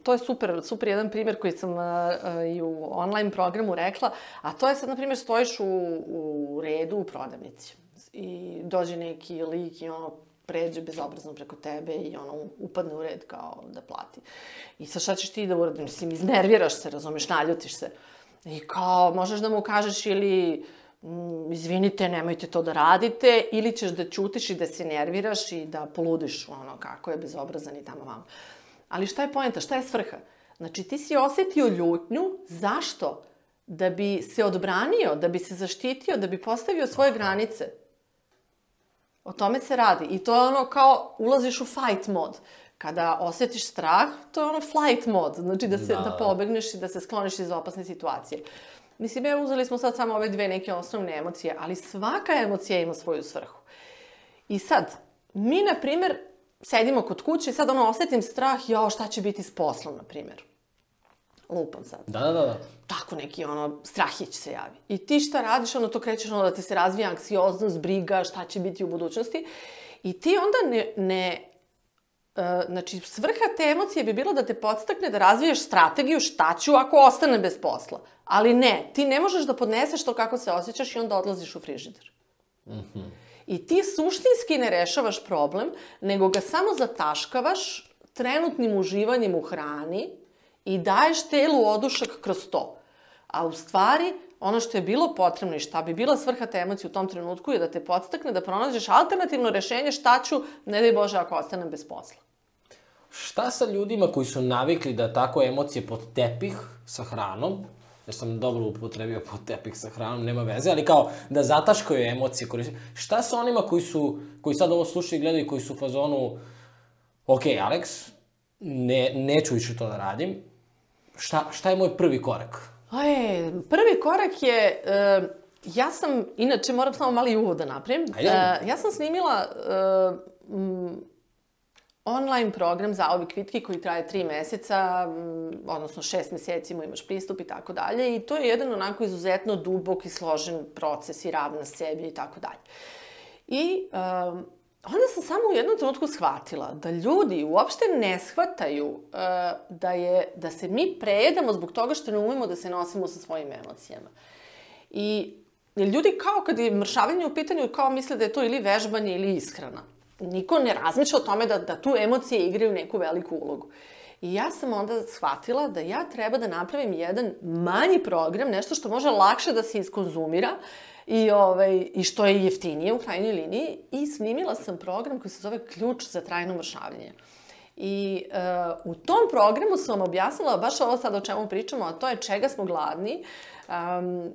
to je super, super jedan primjer koji sam uh, uh, i u online programu rekla, a to je sad, na primjer, stojiš u, u redu u prodavnici i dođe neki lik i ono pređe bezobrazno preko tebe i ono upadne u red kao da plati. I sad šta ćeš ti da uradiš? Mislim, iznerviraš se, razumeš, naljutiš se. I kao, možeš da mu kažeš ili mm, izvinite, nemojte to da radite, ili ćeš da ćutiš i da se nerviraš i da poludiš ono kako je bezobrazan i tamo vam. Ali šta je poenta, šta je svrha? Znači ti si osetio ljutnju, zašto? Da bi se odbranio, da bi se zaštitio, da bi postavio svoje granice. O tome se radi. I to je ono kao ulaziš u fight mod. Kada osjetiš strah, to je ono flight mod. Znači da, se, da. da pobegneš i da se skloniš iz opasne situacije. Mislim, evo, uzeli smo sad samo ove dve neke osnovne emocije, ali svaka emocija ima svoju svrhu. I sad, mi, na primer, sedimo kod kuće i sad ono osetim strah, jao, šta će biti s poslom, na primer. Lupam sad. Da, da, da. Tako neki, ono, strahić se javi. I ti šta radiš, ono, to krećeš, ono, da ti se razvija anksioznost, briga, šta će biti u budućnosti. I ti onda ne, ne Uh, znači, svrha te emocije bi bilo da te podstakne da razviješ strategiju šta ću ako ostane bez posla. Ali ne, ti ne možeš da podneseš to kako se osjećaš i onda odlaziš u frižider. Mm -hmm. I ti suštinski ne rešavaš problem, nego ga samo zataškavaš trenutnim uživanjem u hrani i daješ telu odušak kroz to. A u stvari, ono što je bilo potrebno i šta bi bila svrha te emocije u tom trenutku je da te podstakne da pronađeš alternativno rešenje šta ću, ne daj Bože, ako ostanem bez posla. Šta sa ljudima koji su navikli da tako emocije pod tepih sa hranom, jer sam dobro upotrebio pod tepih sa hranom, nema veze, ali kao da zataškaju emocije. Šta sa onima koji su, koji sad ovo slušaju i gledaju, koji su u fazonu, ok, Alex, ne, neću više to da radim, šta, šta je moj prvi korak? Aj, prvi korak je, uh, ja sam, inače moram samo mali uvod da napravim, Ajde. uh, ja sam snimila uh, online program za ovi kvitki koji traje tri meseca, odnosno šest meseci mu imaš pristup i tako dalje i to je jedan onako izuzetno dubok i složen proces i ravna sebi i tako dalje. I um, onda sam samo u jednom trenutku shvatila da ljudi uopšte ne shvataju uh, da, je, da se mi prejedamo zbog toga što ne umemo da se nosimo sa svojim emocijama. I ljudi kao kad je mršavanje u pitanju kao misle da je to ili vežbanje ili ishrana niko ne razmišlja o tome da, da tu emocije igraju neku veliku ulogu. I ja sam onda shvatila da ja treba da napravim jedan manji program, nešto što može lakše da se iskonzumira i, ovaj, i što je jeftinije u krajnjoj liniji i snimila sam program koji se zove Ključ za trajno mršavljenje. I uh, u tom programu sam vam objasnila baš ovo sad o čemu pričamo, a to je čega smo gladni, um,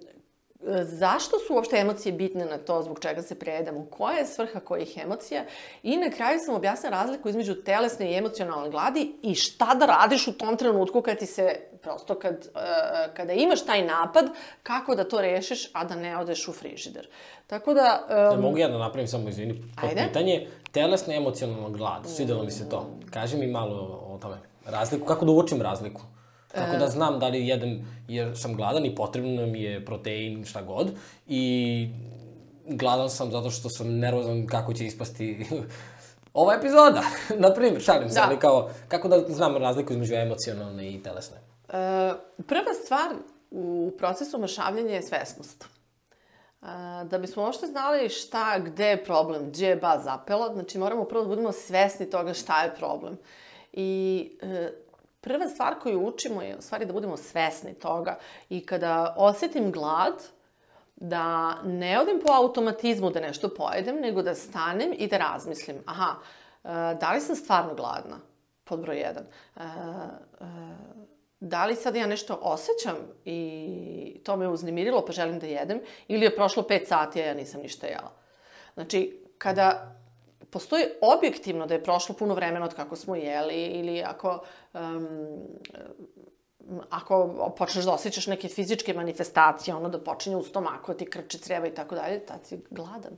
zašto su uopšte emocije bitne na to, zbog čega se prejedamo, koja je svrha kojih emocija i na kraju sam objasnila razliku između telesne i emocionalne gladi i šta da radiš u tom trenutku kad ti se, prosto kad, uh, kada imaš taj napad, kako da to rešiš, a da ne odeš u frižider. Tako da... Um, da mogu ja da napravim samo, izvini, pitanje, telesna i emocionalna glad, svidelo mi se to. Kaži mi malo o tome. Razliku, kako da uočim razliku? Kako da znam da li jedem jer sam gladan i potrebno mi je protein, šta god. I gladan sam zato što sam nervozan kako će ispasti ova epizoda. na primjer, šalim se, da. ali kao, kako da znam razliku između emocionalne i telesne? E, prva stvar u procesu mršavljenja je svesnost. E, da bismo uopšte znali šta, gde je problem, gde je ba zapela, znači moramo prvo da budemo svesni toga šta je problem. I e, prva stvar koju učimo je u stvari da budemo svesni toga i kada osetim glad, da ne odim po automatizmu da nešto pojedem, nego da stanem i da razmislim, aha, e, da li sam stvarno gladna? Pod broj jedan. E, e, da li sad ja nešto osjećam i to me uznemirilo pa želim da jedem, ili je prošlo pet sati a ja nisam ništa jela. Znači, kada postoji objektivno da je prošlo puno vremena od kako smo jeli ili ako um, ako počneš da osjećaš neke fizičke manifestacije, ono da počinje u stomaku, da ti krče creva i tako dalje, tad si gladan.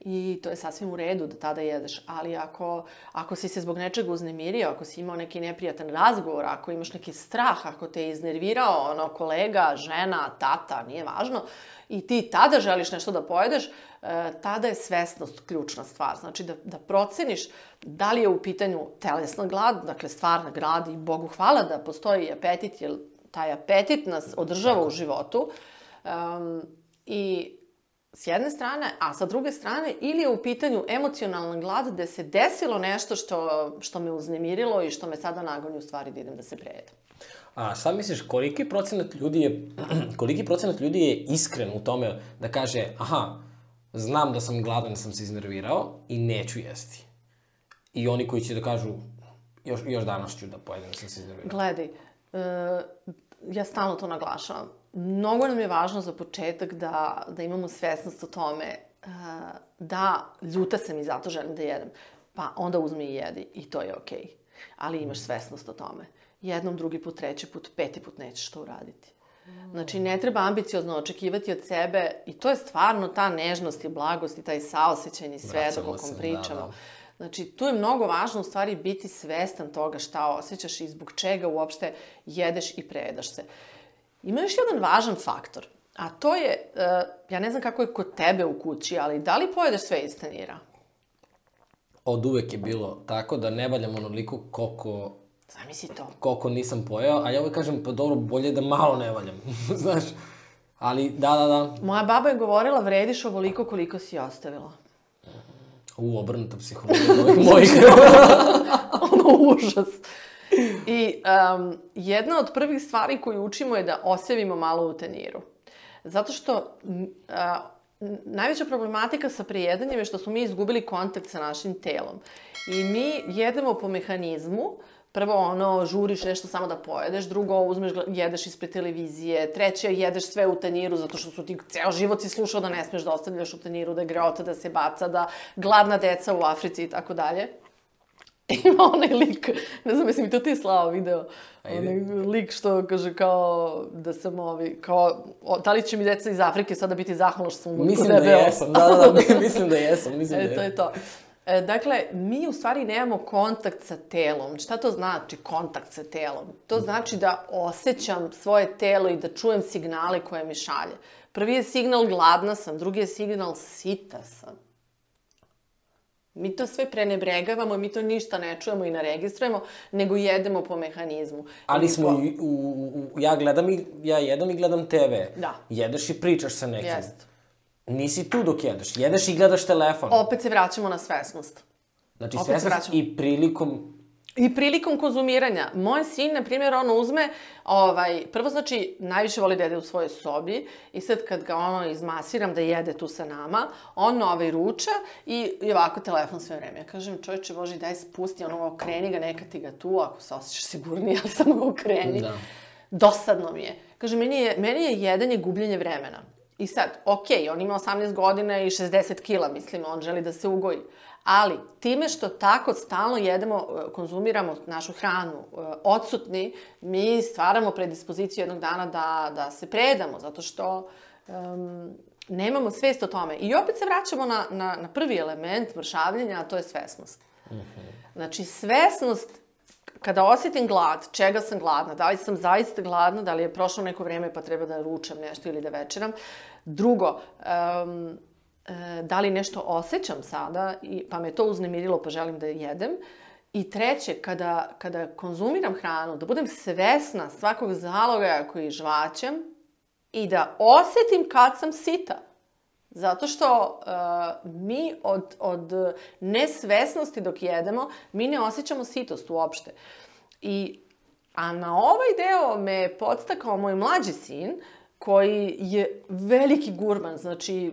I to je sasvim u redu da tada jedeš. Ali ako, ako si se zbog nečega uznemirio, ako si imao neki neprijatan razgovor, ako imaš neki strah, ako te je iznervirao ono, kolega, žena, tata, nije važno, i ti tada želiš nešto da pojedeš, e, tada je svesnost ključna stvar. Znači da, da proceniš da li je u pitanju telesna glad, dakle stvarna glad i Bogu hvala da postoji apetit, jer taj apetit nas održava u životu. Um, I s jedne strane, a sa druge strane, ili je u pitanju emocionalna glad gde se desilo nešto što, što me uznemirilo i što me sada nagoni u stvari da idem da se prejedem. A sad misliš, koliki procenat ljudi je, koliki procenat ljudi je iskren u tome da kaže, aha, znam da sam gladan, da sam se iznervirao i neću jesti. I oni koji će da kažu, još, još danas ću da pojedem, da sam se iznervirao. Gledaj, e, ja stalno to naglašavam. Mnogo nam je važno za početak da, da imamo svesnost o tome e, da ljuta sam i zato želim da jedem. Pa onda uzmi i jedi i to je okej. Okay. Ali imaš svesnost o tome. Jednom, drugi put, treći put, peti put nećeš to uraditi. Znači, ne treba ambiciozno očekivati od sebe i to je stvarno ta nežnost i blagost i taj saosećajni svedak o kom se, pričamo. da, da. Znači, tu je mnogo važno u stvari biti svestan toga šta osjećaš i zbog čega uopšte jedeš i prejedaš se. Ima još jedan važan faktor, a to je, uh, ja ne znam kako je kod tebe u kući, ali da li pojedeš sve iz tanjira? Od uvek je bilo tako da ne valjam onoliko koliko Zamisli to. koliko nisam pojeo, a ja uvek kažem, pa dobro, bolje da malo ne valjam, znaš. Ali, da, da, da, Moja baba je govorila vrediš ovoliko koliko si ostavila. u obrnuta psihologija mojih. ono užas. I um, jedna od prvih stvari koju učimo je da osevimo malo u teniru. Zato što n- najveća problematika sa prejedanjem je što smo mi izgubili kontakt sa našim telom. I mi jedemo po mehanizmu, prvo ono, žuriš nešto samo da pojedeš, drugo uzmeš, jedeš ispred televizije, treće jedeš sve u tanjiru zato što su ti ceo život si slušao da ne smeš da ostavljaš u tanjiru, da greota, da se baca, da gladna deca u Africi i tako dalje. Ima onaj lik, ne znam, mislim, to ti je slao video, Ajde. onaj lik što kaže kao da sam ovi, kao, o, da li će mi deca iz Afrike sada biti zahvalno što sam mu mislim da jesam, da, da, da, mislim da jesam, mislim da E, to jesam. je to. E, dakle, mi u stvari nemamo kontakt sa telom. Šta to znači kontakt sa telom? To znači da osjećam svoje telo i da čujem signale koje mi šalje. Prvi je signal gladna sam, drugi je signal sita sam. Mi to sve prenebregavamo, mi to ništa ne čujemo i ne registrujemo, nego jedemo po mehanizmu. Ali smo, po- i- u, u, u, ja gledam i, ja jedem i gledam TV. Da. Jedeš i pričaš sa nekim. Jest. Nisi tu dok jedeš, jedeš i gledaš telefon. Opet se vraćamo na svesnost. znači, opet sve se se vraćamo. i prilikom I prilikom konzumiranja. Moj sin, na primjer, on uzme, ovaj, prvo znači, najviše voli da jede u svojoj sobi i sad kad ga ono izmasiram da jede tu sa nama, on ovaj ruča i, i ovako telefon sve vreme. Ja kažem, čovječe Boži, daj spusti, ono, okreni ga, neka ti ga tu, ako se osjećaš sigurnije, ali samo ga okreni. Da. Dosadno mi je. Kaže, meni je, meni je jedenje gubljenje vremena. I sad, okej, on ima 18 godina i 60 kila, mislim, on želi da se ugoji. Ali, time što tako stalno jedemo, e, konzumiramo našu hranu, e, odsutni, mi stvaramo predispoziciju jednog dana da, da se predamo, zato što um, nemamo svest o tome. I opet se vraćamo na, na, na prvi element mršavljenja, a to je svesnost. Znači, svesnost kada osjetim glad, čega sam gladna, da li sam zaista gladna, da li je prošlo neko vreme pa treba da ručam nešto ili da večeram. Drugo, um, da li nešto osjećam sada, i, pa me to uznemirilo pa želim da jedem. I treće, kada, kada konzumiram hranu, da budem svesna svakog zalogaja koji žvaćem i da osjetim kad sam sita. Zato što uh, mi od, od nesvesnosti dok jedemo, mi ne osjećamo sitost uopšte. I, a na ovaj deo me podstakao moj mlađi sin, koji je veliki gurman, znači,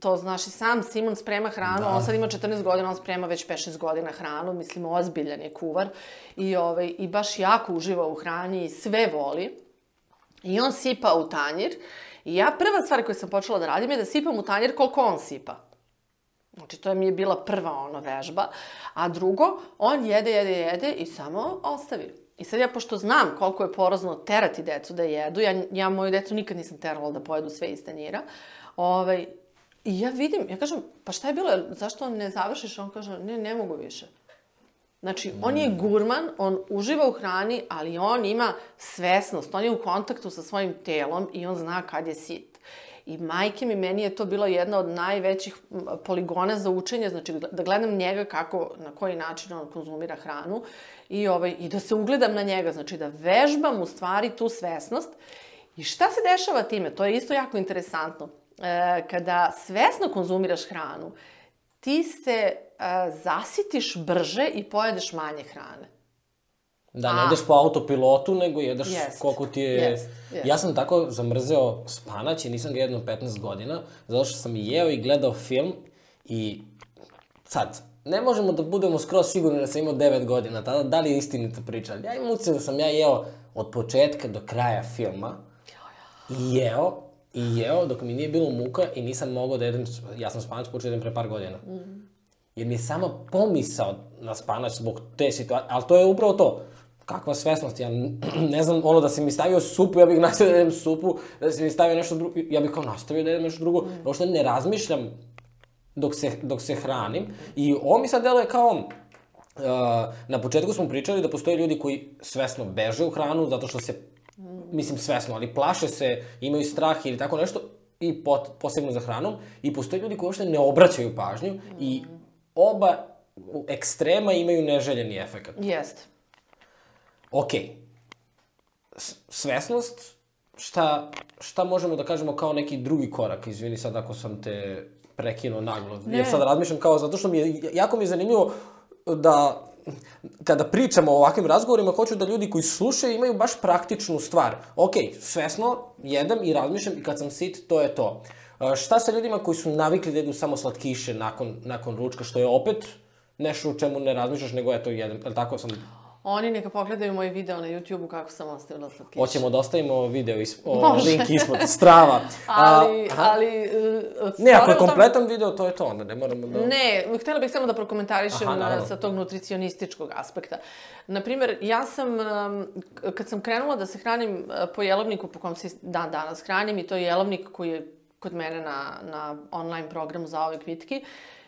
to znaš i sam, Simon sprema hranu, Da. on sad ima 14 godina, on sprema već 5-6 godina hranu, mislim, ozbiljan je kuvar i, ovaj, i baš jako uživa u hrani i sve voli. I on sipa u tanjir. I ja prva stvar koju sam počela da radim je da sipam u tanjir koliko on sipa. Znači, to je mi je bila prva ono vežba. A drugo, on jede, jede, jede i samo ostavi. I sad ja, pošto znam koliko je porozno terati decu da jedu, ja, ja moju decu nikad nisam terala da pojedu sve iz tanjira, ovaj, i ja vidim, ja kažem, pa šta je bilo, zašto ne završiš? On kaže, ne, ne mogu više. Znači, on je gurman, on uživa u hrani, ali on ima svesnost, on je u kontaktu sa svojim telom i on zna kad je sit. I majke mi, meni je to bila jedna od najvećih poligona za učenje, znači da gledam njega kako, na koji način on konzumira hranu i, ovaj, i da se ugledam na njega, znači da vežbam u stvari tu svesnost. I šta se dešava time? To je isto jako interesantno. E, kada svesno konzumiraš hranu, ti se e, zasitiš brže i pojedeš manje hrane. Da, ne ideš po autopilotu, nego jedeš Jest, koliko ti je... jest, jest. Ja sam tako zamrzeo spanać i nisam ga jedno 15 godina, zato što sam jeo i gledao film i sad, ne možemo da budemo skroz sigurni da sam imao 9 godina tada, da li je istinita priča. Ja imam utisak da sam ja jeo od početka do kraja filma. I jeo, i jeo dok mi nije bilo muka i nisam mogao da jedem, ja sam spanac počeo da jedem pre par godina. Jer mi je sama pomisao na spanac zbog te situacije, ali to je upravo to. Kakva svesnost, ja ne znam, ono da si mi stavio supu, ja bih nastavio da jedem supu, da si mi stavio nešto drugo, ja bih kao nastavio da jedem nešto drugo, mm. uopšte ne razmišljam dok se, dok se hranim. I ovo mi sad deluje kao, uh, na početku smo pričali da postoje ljudi koji svesno beže u hranu zato što se, mislim svesno, ali plaše se, imaju strah ili tako nešto i pot, posebno za hranom. I postoje ljudi koji uopšte ne obraćaju pažnju i oba ekstrema imaju neželjeni efekat. Jeste. Ok, svesnost, šta, šta možemo da kažemo kao neki drugi korak? Izvini sad ako sam te prekinuo naglo. Ne. Jer sad razmišljam kao, zato što mi je, jako mi je zanimljivo da kada pričamo o ovakvim razgovorima, hoću da ljudi koji slušaju imaju baš praktičnu stvar. Ok, svesno jedem i razmišljam i kad sam sit, to je to. A, šta sa ljudima koji su navikli da jedu samo slatkiše nakon, nakon ručka, što je opet nešto u čemu ne razmišljaš, nego eto jedem, jel tako sam Oni neka pogledaju moj video na YouTube-u kako sam ostavila slatkiše. Hoćemo da ostavimo video, is, o, Može. link ispod, strava. Ali, A, aha. ali... Uh, Ne, ako je kompletan video, to je to, onda ne moramo da... Ne, htjela bih samo da prokomentarišem Aha, naravno. sa tog nutricionističkog aspekta. Naprimer, ja sam, kad sam krenula da se hranim uh, po jelovniku po kom se dan danas hranim, i to je jelovnik koji je kod mene na, na online programu za ove kvitki,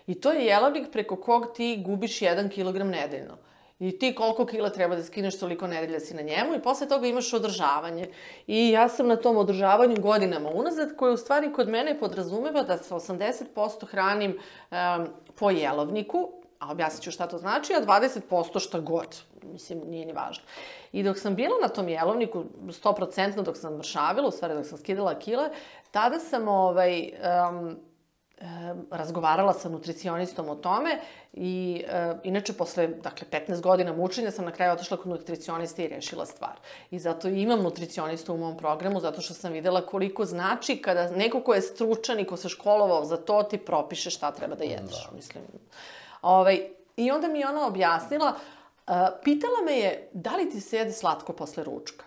i to je jelovnik preko kog ti gubiš 1 kg nedeljno. I ti koliko kila treba da skineš, toliko nedelja si na njemu i posle toga imaš održavanje. I ja sam na tom održavanju godinama unazad, koje u stvari kod mene podrazumeva da se 80% hranim um, po jelovniku, a objasnit ću šta to znači, a 20% šta god. Mislim, nije ni važno. I dok sam bila na tom jelovniku, 100% dok sam mršavila, u stvari dok sam skidala kile, tada sam ovaj, um, razgovarala sa nutricionistom o tome i e, inače posle dakle 15 godina mučenja sam na kraju otišla kod nutricioniste i rešila stvar. I zato i imam nutricionistu u mom programu zato što sam videla koliko znači kada neko ko je stručan i ko se školovao za to ti propiše šta treba da jedeš, mislim. Ovaj i onda mi je ona objasnila e, pitala me je da li ti se jede slatko posle ručka.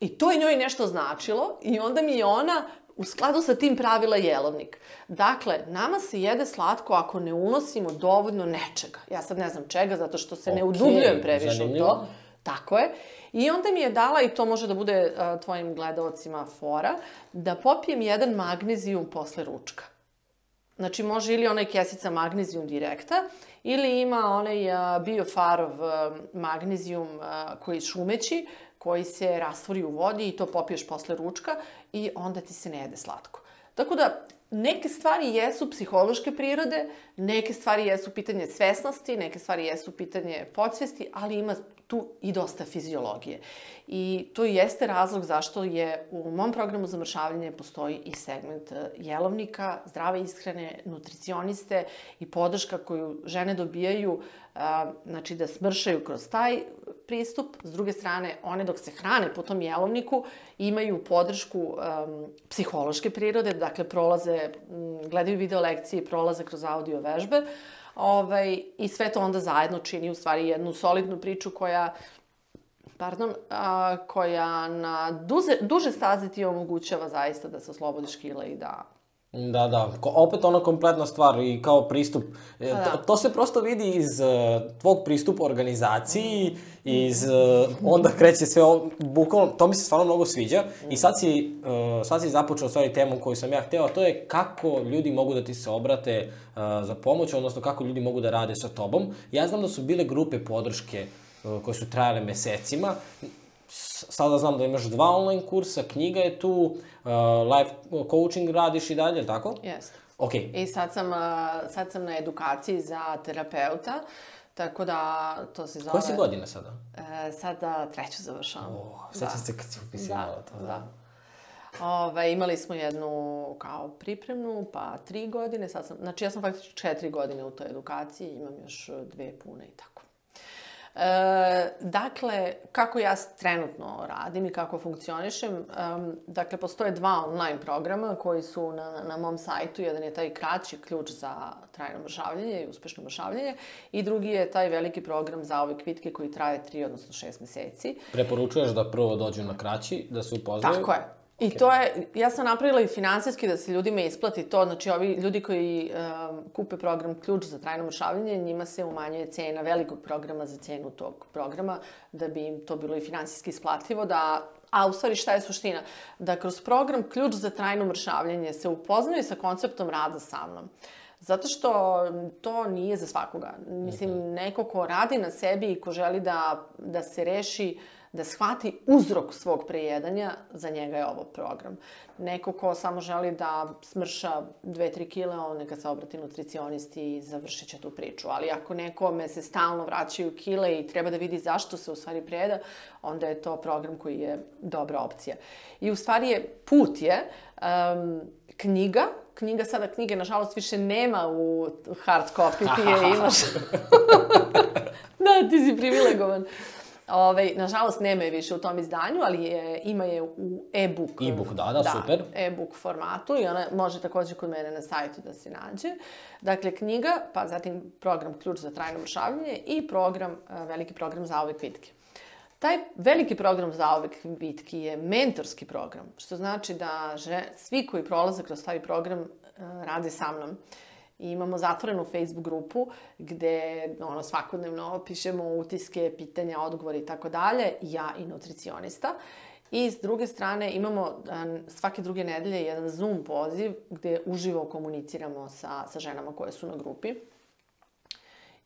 I to je njoj nešto značilo i onda mi je ona u skladu sa tim pravila jelovnik. Dakle, nama se jede slatko ako ne unosimo dovoljno nečega. Ja sad ne znam čega, zato što se ne Okej, udubljujem previše u to. Tako je. I onda mi je dala, i to može da bude a, tvojim gledalcima fora, da popijem jedan magnezijum posle ručka. Znači, može ili onaj kesica magnezijum direkta, ili ima onaj a, biofarov a, magnezijum a, koji šumeći, koji se rastvori u vodi i to popiješ posle ručka i onda ti se ne jede slatko. Tako da, neke stvari jesu psihološke prirode, neke stvari jesu pitanje svesnosti, neke stvari jesu pitanje podsvesti, ali ima tu i dosta fiziologije. I to jeste razlog zašto je u mom programu za mršavljanje postoji i segment e, jelovnika, zdrave ishrane, nutricioniste i podrška koju žene dobijaju, a, znači da smršaju kroz taj pristup. S druge strane, one dok se hrane po tom jelovniku imaju podršku um, psihološke prirode, dakle prolaze, gledaju video lekcije prolaze kroz audio vežbe. Ovaj, I sve to onda zajedno čini u stvari jednu solidnu priču koja pardon, a, koja na duze, duže staze ti omogućava zaista da se oslobodiš kila i da Da, da, Ko, opet ona kompletna stvar i kao pristup. E, Pa to, da. to se prosto vidi iz uh, tvog pristupa organizaciji, iz, uh, onda kreće sve ovo, bukvalno, to mi se stvarno mnogo sviđa. I sad si, uh, sad si započeo stvari temu koju sam ja hteo, a to je kako ljudi mogu da ti se obrate uh, za pomoć, odnosno kako ljudi mogu da rade sa tobom. Ja znam da su bile grupe podrške uh, koje su trajale mesecima. Sada znam da imaš dva online kursa, knjiga je tu, uh, life coaching radiš i dalje, tako? Jeste. Ok, I sad sam, a, sad sam na edukaciji za terapeuta, tako da to se zove... koja si godina sada? E, sada treću završavam. O, sećam se kad si upisivala to. Da, da. Ove, imali smo jednu kao pripremnu, pa tri godine, sad sam, znači ja sam faktički četiri godine u toj edukaciji, imam još dve pune i tako. E, dakle, kako ja trenutno radim i kako funkcionišem, um, dakle, postoje dva online programa koji su na, na mom sajtu. Jedan je taj kraći ključ za trajno mršavljanje i uspešno mršavljanje i drugi je taj veliki program za ove kvitke koji traje 3 odnosno 6 meseci. Preporučuješ da prvo dođu na kraći, da se upoznaju? Tako je. I to je, ja sam napravila i finansijski da se ljudima isplati to, znači ovi ljudi koji um, kupe program Ključ za trajno mršavljanje, njima se umanjuje cena velikog programa za cenu tog programa, da bi im to bilo i finansijski isplativo, da A u stvari šta je suština? Da kroz program Ključ za trajno mršavljanje se upoznaju sa konceptom rada sa mnom. Zato što to nije za svakoga. Mislim, neko ko radi na sebi i ko želi da, da se reši uh, da shvati uzrok svog prejedanja, za njega je ovo program. Neko ko samo želi da smrša 2-3 kile, on neka se obrati nutricionisti i završit će tu priču. Ali ako nekome se stalno vraćaju kile i treba da vidi zašto se u stvari prejeda, onda je to program koji je dobra opcija. I u stvari je, put je um, knjiga, knjiga sada knjige nažalost više nema u hard copy, ti je imaš. da, ti si privilegovan. Ove, ovaj, nažalost, nema je više u tom izdanju, ali je, ima je u e-book. E-book, da, da, da super. e-book formatu i ona može takođe kod mene na sajtu da se nađe. Dakle, knjiga, pa zatim program Ključ za trajno mršavljanje i program, veliki program za ove kvitke. Taj veliki program za ove kvitke je mentorski program, što znači da že, svi koji prolaze kroz taj program rade sa mnom. I imamo zatvorenu Facebook grupu gde ono, svakodnevno pišemo utiske, pitanja, odgovore i tako dalje, ja i nutricionista. I s druge strane imamo svake druge nedelje jedan Zoom poziv gde uživo komuniciramo sa, sa ženama koje su na grupi.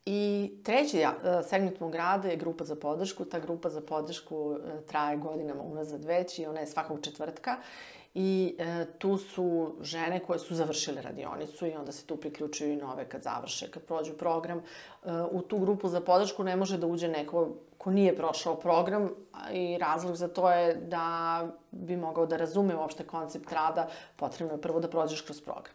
I treći e, segment mog rada je grupa za podršku. Ta grupa za podršku e, traje godinama unazad već i ona je svakog četvrtka i e, tu su žene koje su završile radionicu i onda se tu priključuju i nove kad završe, kad prođu program. E, u tu grupu za podršku ne može da uđe neko ko nije prošao program i razlog za to je da bi mogao da razume uopšte koncept rada, potrebno je prvo da prođeš kroz program.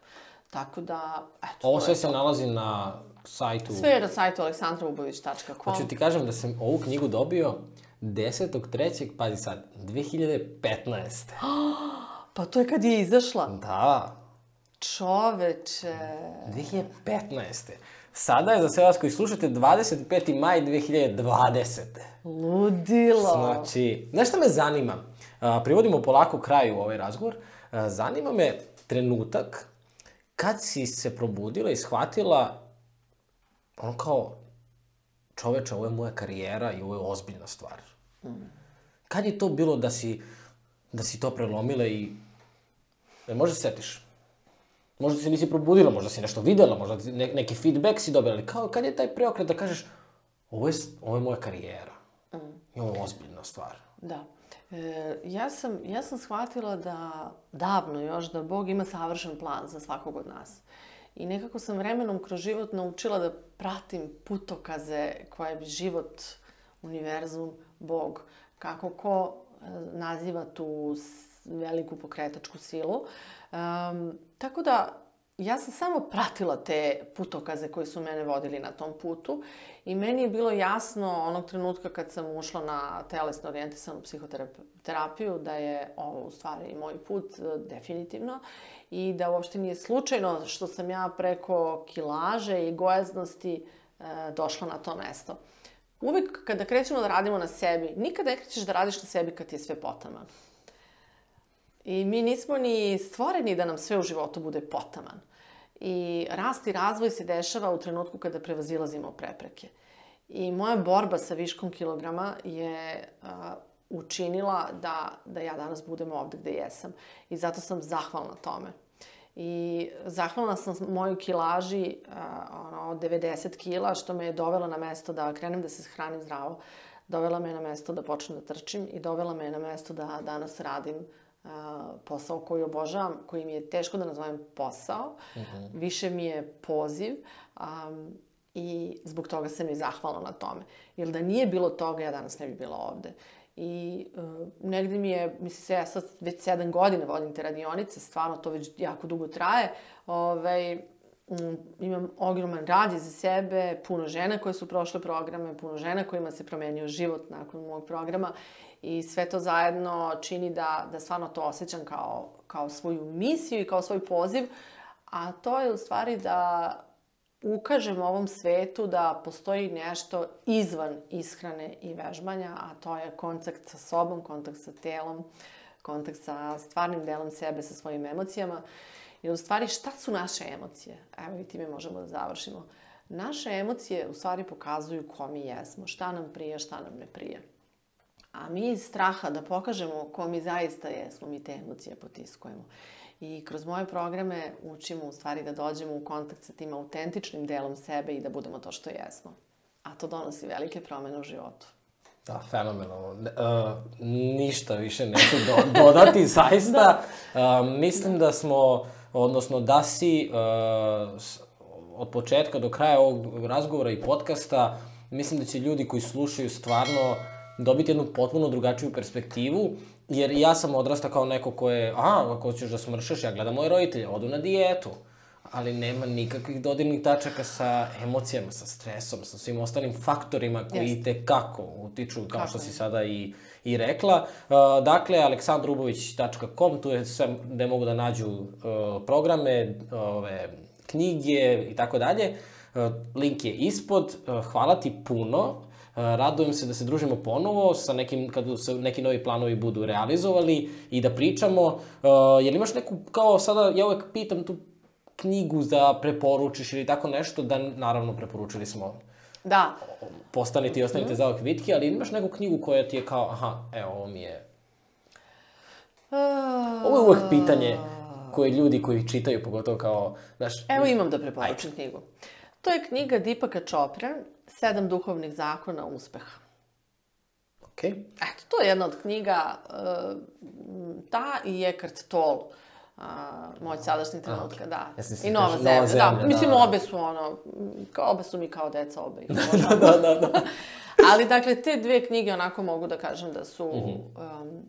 Tako da, eto. Ovo sve se nalazi na sajtu... Sve je na sajtu aleksandroubović.com. Hoću ti kažem da sam ovu knjigu dobio 10.3. pazi sad, 2015. Pa to je kad je izašla? Da. Čoveče. 2015. Sada je za sve vas koji slušate 25. maj 2020. Ludilo. Znači, nešto me zanima. privodimo polako kraju ovaj razgovor. zanima me trenutak kad si se probudila i shvatila ono kao čoveče, ovo je moja karijera i ovo je ozbiljna stvar. Mm. Kad je to bilo da si, da si to prelomila i E, možda se setiš. Možda se nisi probudila, možda si nešto videla, možda ne, neki feedback si dobila, ali kao kad je taj preokret da kažeš ovo je, ovo je moja karijera. Mm. I ovo je ozbiljna stvar. Da. E, ja, sam, ja sam shvatila da davno još da Bog ima savršen plan za svakog od nas. I nekako sam vremenom kroz život naučila da pratim putokaze koje bi život, univerzum, Bog, kako ko e, naziva tu veliku pokretačku silu. Um, tako da, ja sam samo pratila te putokaze koji su mene vodili na tom putu i meni je bilo jasno onog trenutka kad sam ušla na telesno orijentisanu psihoterapiju da je ovo u stvari moj put e, definitivno i da uopšte nije slučajno što sam ja preko kilaže i gojaznosti e, došla na to mesto. Uvek kada krećemo da radimo na sebi, nikad ne krećeš da radiš na sebi kad ti je sve potaman. I mi nismo ni stvoreni da nam sve u životu bude potaman. I rast i razvoj se dešava u trenutku kada prevazilazimo prepreke. I moja borba sa viškom kilograma je uh, učinila da, da ja danas budem ovde gde jesam. I zato sam zahvalna tome. I zahvalna sam moju kilaži, uh, ono, 90 kila, što me je dovela na mesto da krenem da se hranim zdravo. Dovela me na mesto da počnem da trčim i dovela me na mesto da danas radim posao koji obožavam, koji mi je teško da nazovem posao, uh mhm. -huh. više mi je poziv um, i zbog toga sam i zahvalna na tome. Jer da nije bilo toga, ja danas ne bi bila ovde. I uh, negde mi je, mislim se, ja sad već sedam godina vodim te radionice, stvarno to već jako dugo traje, ovaj, mm, imam ogroman rad iza sebe, puno žena koje su prošle programe, puno žena kojima se promenio život nakon mog programa i sve to zajedno čini da, da stvarno to osjećam kao, kao svoju misiju i kao svoj poziv, a to je u stvari da ukažem ovom svetu da postoji nešto izvan ishrane i vežbanja, a to je kontakt sa sobom, kontakt sa telom, kontakt sa stvarnim delom sebe, sa svojim emocijama. I u stvari šta su naše emocije? Evo i time možemo da završimo. Naše emocije u stvari pokazuju ko mi jesmo, šta nam prije, šta nam ne prije. A mi iz straha da pokažemo ko mi zaista jesmo, mi te emocije potiskujemo. I kroz moje programe učimo u stvari da dođemo u kontakt sa tim autentičnim delom sebe i da budemo to što jesmo. A to donosi velike promene u životu. Da, fenomenalno. Uh, ništa više neću do, dodati, zaista. Uh, mislim da smo, odnosno da si uh, od početka do kraja ovog razgovora i podcasta, mislim da će ljudi koji slušaju stvarno dobiti jednu potpuno drugačiju perspektivu Jer ja sam odrastao kao neko ko je, aha, ako ćeš da smršaš, ja gledam moje roditelje, odu na dijetu. Ali nema nikakvih dodirnih tačaka sa emocijama, sa stresom, sa svim ostalim faktorima koji yes. te kako utiču, kao kako što si sada i, i rekla. Uh, dakle, aleksandrubović.com, tu je sve gde mogu da nađu uh, programe, ove, knjige i tako dalje. Uh, link je ispod. Uh, hvala ti puno Radujem se da se družimo ponovo sa nekim, kad se neki novi planovi budu realizovali i da pričamo. Uh, je li imaš neku, kao sada, ja uvek pitam tu knjigu da preporučiš ili tako nešto, da naravno preporučili smo Da. Postanite i ostanite mm -hmm. za ovak vitki, ali imaš neku knjigu koja ti je kao, aha, evo, ovo mi je... Ovo je uvek pitanje koje ljudi koji čitaju, pogotovo kao, znaš... Evo imam da preporučim knjigu. To je knjiga Dipaka Čopra, Sedam duhovnih zakona uspeha. Ok. Eto, to je jedna od knjiga, uh, ta i Eckhart Tolle. Uh, moj sadašnji trenutka, okay. da. Ja I Nova zemlja. Nova zemlja, da. da. Mislim, da. obe su ono, kao, obe su mi kao deca, obe. da, da, da, da. Ali, dakle, te dve knjige onako mogu da kažem da su... Mm -hmm. um,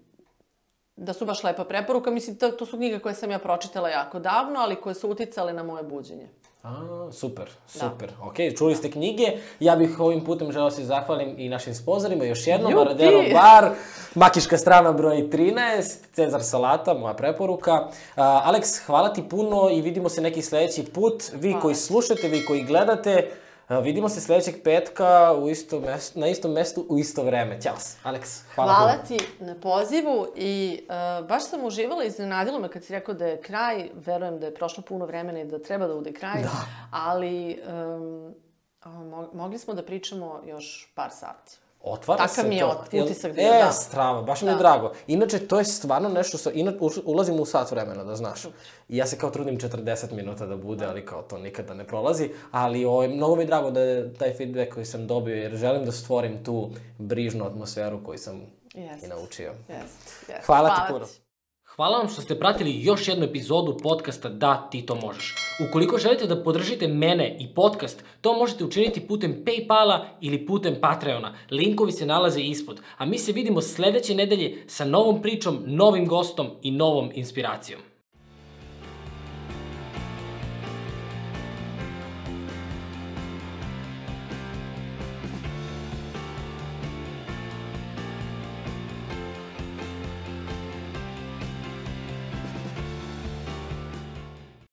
da su baš lepa preporuka. Mislim, to, to su knjige koje sam ja pročitala jako davno, ali koje su uticale na moje buđenje. A, super, da. super. Da. Ok, čuli ste knjige. Ja bih ovim putem želeo da se zahvalim i našim sponsorima još jednom. Maradero Bar, Makiška strana broj 13, Cezar Salata, moja preporuka. Uh, Aleks, hvala ti puno i vidimo se neki sledeći put. Vi hvala. koji slušate, vi koji gledate, Vidimo se sledećeg petka u isto mesto, na istom mestu u isto vreme. Ćao, Aleks. Hvala, hvala ti na pozivu i uh, baš sam uživala i iznenadilo me kad si rekao da je kraj. Verujem da je prošlo puno vremena i da treba da bude kraj. Da. Ali um, mogli smo da pričamo još par sati. Otvara Takav se mi je to. utisak bio, e, da. strava, baš da. mi je da. drago. Inače, to je stvarno nešto, sa, ina, ulazimo u sat vremena, da znaš. I ja se kao trudim 40 minuta da bude, ali kao to nikada ne prolazi. Ali o, ovaj, mnogo mi je drago da je taj feedback koji sam dobio, jer želim da stvorim tu brižnu atmosferu koju sam yes. i naučio. Yes. Yes. Hvala, Hvala ti puno. Hvala vam što ste pratili još jednu epizodu podcasta Da, ti to možeš. Ukoliko želite da podržite mene i podcast, to možete učiniti putem Paypala ili putem Patreona. Linkovi se nalaze ispod. A mi se vidimo sledeće nedelje sa novom pričom, novim gostom i novom inspiracijom.